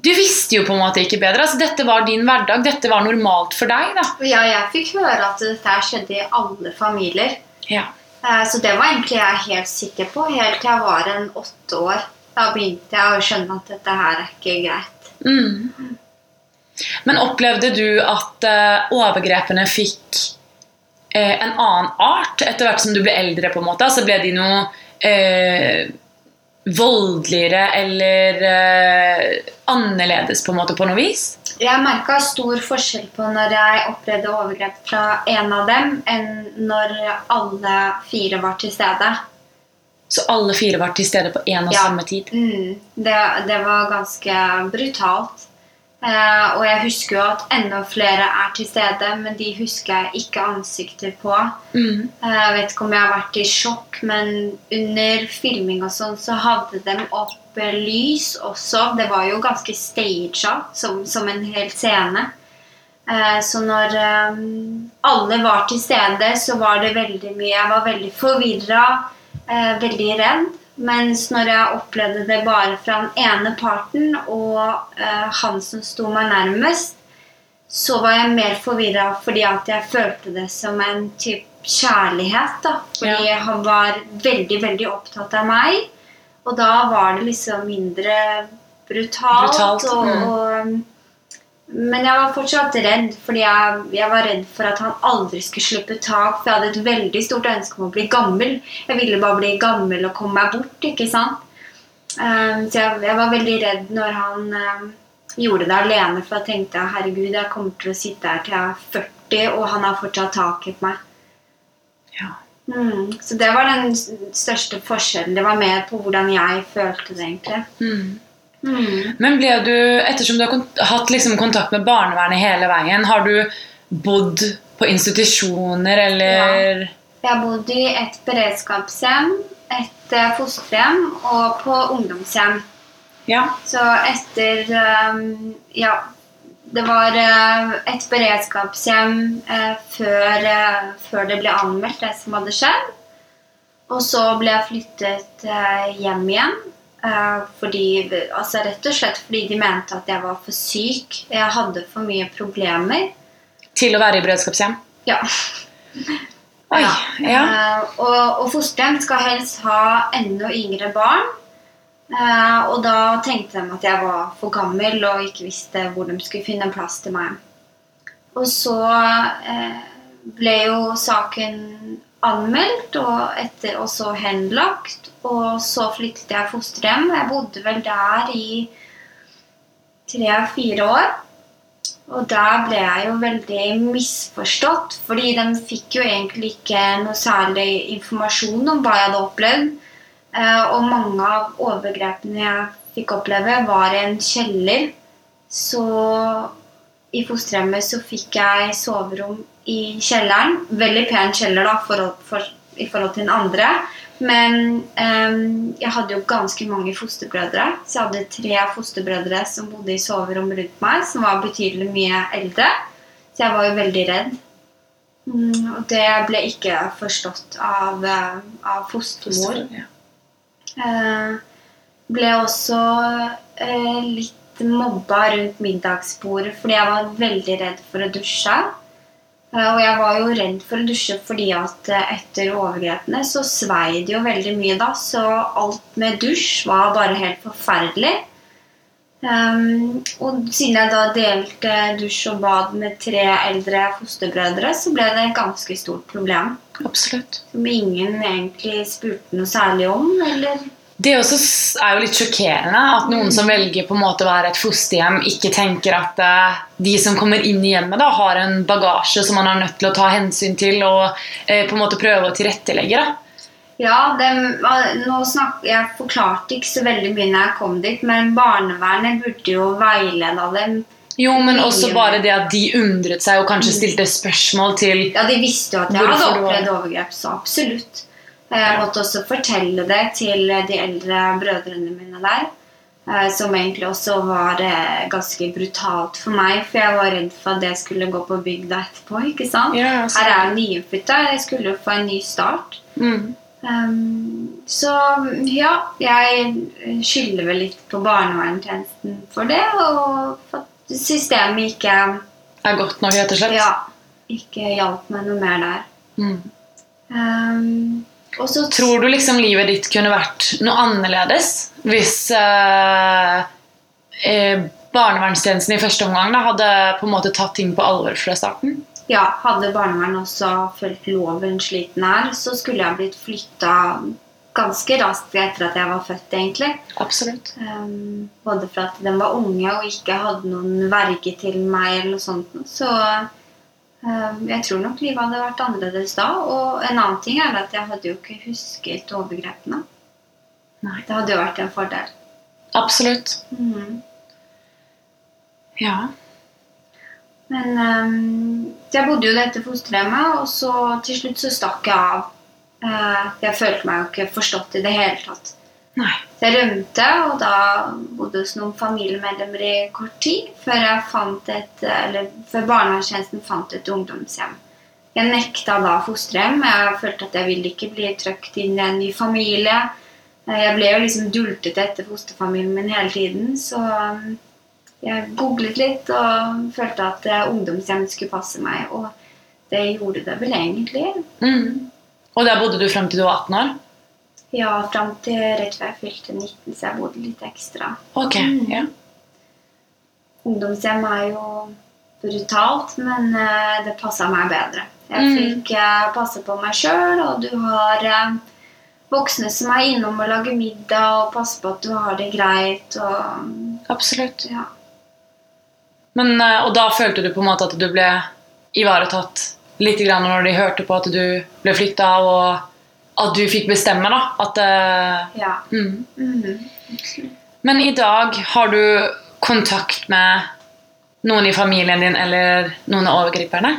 du visste jo på en måte ikke bedre. altså Dette var din hverdag. Dette var normalt for deg. da. Ja, jeg fikk høre at dette skjedde i alle familier. Ja. Eh, Så det var egentlig jeg helt sikker på, helt til jeg var en åtte år. Da begynte jeg å skjønne at dette her er ikke greit. Mm. Men opplevde du at eh, overgrepene fikk eh, en annen art etter hvert som du ble eldre? på en måte? Altså Ble de noe eh, voldeligere eller eh, annerledes på en måte på noe vis? Jeg merka stor forskjell på når jeg opplevde overgrep fra en av dem, enn når alle fire var til stede. Så alle fire var til stede på én og Ja. samme tid? Mm, det, det var ganske brutalt. Eh, og jeg husker jo at enda flere er til stede, men de husker jeg ikke ansikter på. Mm. Eh, Jeg vet ikke om jeg har vært i sjokk, men under filming og sånn, så hadde de opp eh, lys også. Det var jo ganske staged, som, som en hel scene. Så når alle var til stede, så var det veldig mye Jeg var veldig forvirra, veldig redd. Mens når jeg opplevde det bare fra den ene parten og eh, han som sto meg nærmest, så var jeg mer forvirra fordi at jeg følte det som en type kjærlighet. da. Fordi Ja. han var veldig, veldig opptatt av meg. Og da var det liksom mindre brutalt. Brutalt, og, mm. og, men jeg var fortsatt redd, fordi jeg, jeg var redd for at han aldri skulle slippe tak. For jeg hadde et veldig stort ønske om å bli gammel. Jeg ville bare bli gammel og komme meg bort. ikke sant? Um, så jeg, jeg var veldig redd når han um, gjorde det alene, for jeg tenkte herregud, jeg kommer til å sitte her til jeg er 40, og han har fortsatt tak i meg. Ja. Mm, så det var den største forskjellen. Det var mer på hvordan jeg følte det, egentlig. Mm. Mm. Men ble du, ettersom du har hatt liksom kontakt med barnevernet hele veien, har du bodd på institusjoner eller Jeg har bodd i et beredskapshjem, et eh, fosterhjem og på ungdomshjem. Ja. Så etter um, Ja, det var eh, et beredskapshjem eh, før, før det ble anmeldt, det som hadde skjedd. Og så ble jeg flyttet hjem igjen. Eh, fordi, altså rett og slett fordi de mente at jeg var for syk. Jeg hadde for mye problemer. Til å være i beredskapshjem? Ja. Oi. Ja. Ja. Eh, og, og fosterhjem skal helst ha enda yngre barn. Eh, og da tenkte de at jeg var for gammel og ikke visste hvor de skulle finne plass til meg. Og så ble jo saken anmeldt og, etter, og så henlagt. Og så flyttet jeg fosterhjem. Jeg bodde vel der i tre-fire år. Og der ble jeg jo veldig misforstått, fordi de fikk jo egentlig ikke noe særlig informasjon om hva jeg hadde opplevd. Eh, Og mange av overgrepene jeg fikk oppleve, var i en kjeller. Så i fosterhjemmet så fikk jeg soverom i kjelleren. Veldig pen kjeller da, for, for, i forhold til den andre. Men um, jeg hadde jo ganske mange fosterbrødre. Så jeg hadde tre fosterbrødre som bodde i soverom rundt meg, som var betydelig mye eldre. Så jeg var jo veldig redd. Mm, og det ble ikke forstått av, eh, av fostermor. Ja. uh, ble også uh, litt mobba rundt middagsbordet fordi jeg var veldig redd for å dusje. Eh, og jeg var jo redd for å dusje fordi at eh, etter overgrepene så svei det jo veldig mye da, så alt med dusj var bare helt forferdelig. Um, og siden jeg da delte dusj og bad med tre eldre fosterbrødre, så ble det et ganske stort problem. Absolutt. Som ingen egentlig spurte noe særlig om. Eller Det også er jo litt sjokkerende at noen som velger på en måte å være et fosterhjem, ikke tenker at eh, de som kommer inn i hjemmet, da, har en bagasje som man er nødt til å ta hensyn til og eh, på en måte prøve å tilrettelegge. da. Ja, det, nå snak, jeg forklarte ikke så veldig mye når jeg kom dit, men barnevernet burde jo veileda dem. Jo, men også bare det at de undret seg og kanskje stilte spørsmål til Ja, De visste jo at jeg hadde opplevd overgrep, så absolutt. Jeg måtte også fortelle det til de eldre brødrene mine der. eh, Som egentlig også var eh, ganske brutalt for meg, for jeg var redd for at det skulle gå på bygda etterpå. ikke sant? Ja. Her er jeg nyinnflytta, jeg skulle få en ny start. mm. Um, så ja, jeg skylder vel litt på barnevernstjenesten for det, og for at systemet ikke, er godt nok, rett og slett. ja, ikke hjalp meg noe mer der. Mm. Um, og så Tror du liksom livet ditt kunne vært noe annerledes hvis eh, eh, barnevernstjenesten i første omgang da, hadde på en måte tatt ting på alvor fra starten? ja, hadde barnevernet også fulgt loven slik den er, så skulle jeg blitt flytta ganske raskt etter at jeg var født, egentlig. Absolutt. Um, både for at de var unge og ikke hadde noen verge til meg eller noe sånt. Så jeg tror nok livet hadde vært annerledes da. Og en annen ting er at jeg hadde jo ikke husket overgrepene. Nei. Det hadde jo vært en fordel. Absolutt. Mm. Ja. Men um, jeg bodde jo i dette fosterhjemmet, og så til slutt så stakk jeg av. Eh, jeg følte meg jo ikke forstått i det hele tatt. Nei. Så jeg rømte, og da bodde hos noen familiemedlemmer i kort tid før, et, før barnevernstjenesten fant et ungdomshjem. Jeg nekta da fosterhjem. Jeg følte at jeg ville ikke bli trøkt inn i en ny familie. Jeg ble jo liksom dultet etter fosterfamilien min hele tiden, så um, jeg googlet litt og følte at eh, ungdomshjem skulle passe meg, og det gjorde det vel egentlig. Mm. Og der bodde du frem til du var 18 år? Ja, fram til rett før jeg fylte 19, så jeg bodde litt ekstra. Ok, Mm. ja. Ungdomshjem er jo brutalt, men eh, det passa meg bedre. Jeg Mm. fikk eh, passe på meg sjøl, og du har eh, voksne som er innom og lager middag og passer på at du har det greit. Og, Absolutt. ja. Men, og da følte du på en måte at du ble ivaretatt litt grann når de hørte på at du ble flytta, og at du fikk bestemme, da. At, uh, ja. mm. Mhm. Men i dag har du kontakt med noen i familien din eller noen av overgriperne?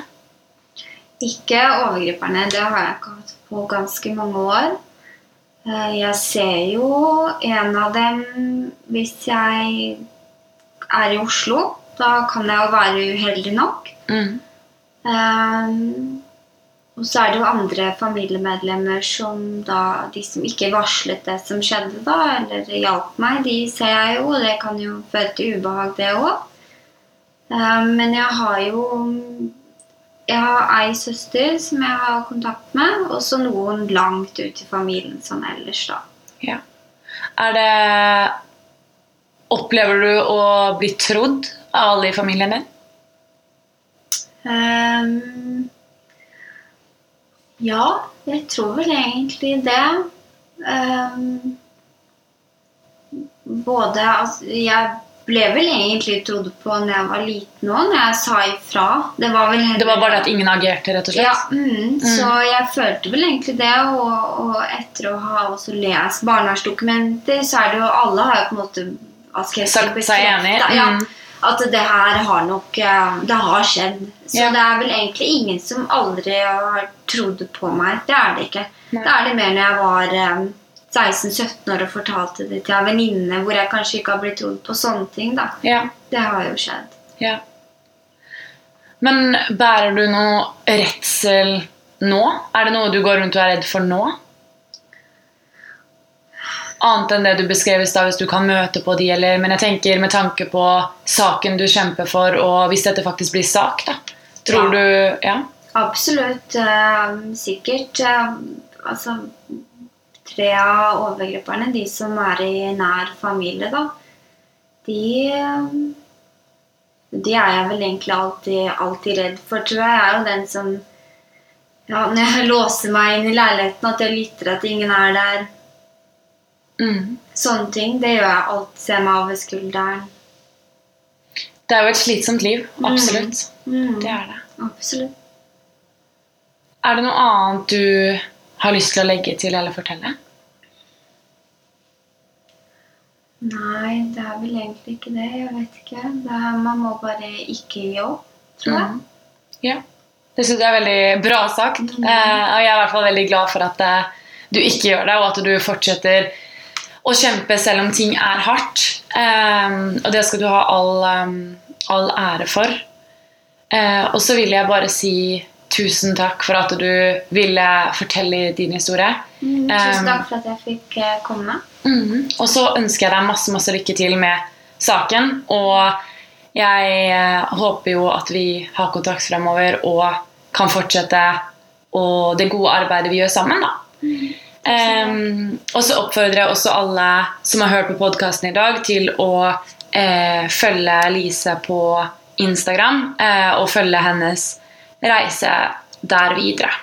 Ikke overgriperne. Det har jeg ikke hatt på ganske mange år. Eh, Jeg ser jo en av dem hvis jeg er i Oslo. Da kan jeg jo være uheldig nok. Mm. Um, og så er det jo andre familiemedlemmer som da De som ikke varslet det som skjedde, da, eller hjalp meg, de ser jeg jo, og det kan jo føre til ubehag, det òg. Um, men jeg har jo Jeg har ei søster som jeg har kontakt med, og så noen langt ut i familien sånn ellers, da. Ja. Er det Opplever du å bli trodd av alle i familien din? Ehm, ja, jeg tror vel egentlig det. Um, både altså, Jeg ble vel egentlig trodd på når jeg var liten òg, når jeg sa ifra. Det var vel heller Det var bare det at ingen agerte, rett og slett? ja, mm, Så jeg følte vel egentlig det. Og, og etter å ha også lest barnevernsdokumenter, så er det jo Alle har jo på en måte Sagt seg enig? Ja, Mm. At det her har nok eh, Det har skjedd. Så Ja. det er vel egentlig ingen som aldri har trodd på meg. Det er det ikke. Nei. Det er det mer når jeg var eh, 16-17 år og fortalte det til en venninne hvor jeg kanskje ikke har blitt trodd på sånne ting. da. Ja. Det har jo skjedd. ja. Men bærer du noe redsel nå? Er det noe du går rundt og er redd for nå? Annet enn det du beskrev i stad, hvis du kan møte på de, eller Men jeg tenker med tanke på saken du kjemper for, og hvis dette faktisk blir sak, da. Tror Ja. du Ja? Absolutt. Uh, sikkert. Uh, altså Tre av overgriperne, de som er i nær familie, da, de eh, De er jeg vel egentlig alltid, alltid redd for, tror jeg. Jeg er jo den som ja, Når jeg låser meg inn i leiligheten, at jeg lytter at ingen er der. Mm. Sånne ting. Det gjør jeg alt. Se meg over skulderen. Det er jo et slitsomt liv. Absolutt. Mm, Det er det. absolutt. Er det noe annet du har lyst til å legge til eller fortelle? Nei, det er vel egentlig ikke det. Jeg vet ikke. Det er, man må bare ikke gi opp, tror jeg. Mm. Ja. Det syns jeg er veldig bra sagt. Eh, og jeg er i hvert fall veldig glad for at eh, du ikke gjør det, og at du fortsetter å kjempe selv om ting er hardt. Eh, og det skal du ha all, um, all ære for. Eh, og så vil jeg bare si tusen takk for at du ville fortelle din historie. Mm, Um, tusen takk for at jeg fikk eh, komme. Mm, Og så ønsker jeg deg masse masse lykke til med saken. Og jeg eh, håper jo at vi har kontakt fremover og kan fortsette og det gode arbeidet vi gjør sammen. da. Em, og så oppfordrer jeg også alle som har hørt på podkasten i dag, til å uh, følge Lise på Instagram uh, og følge hennes reise der videre.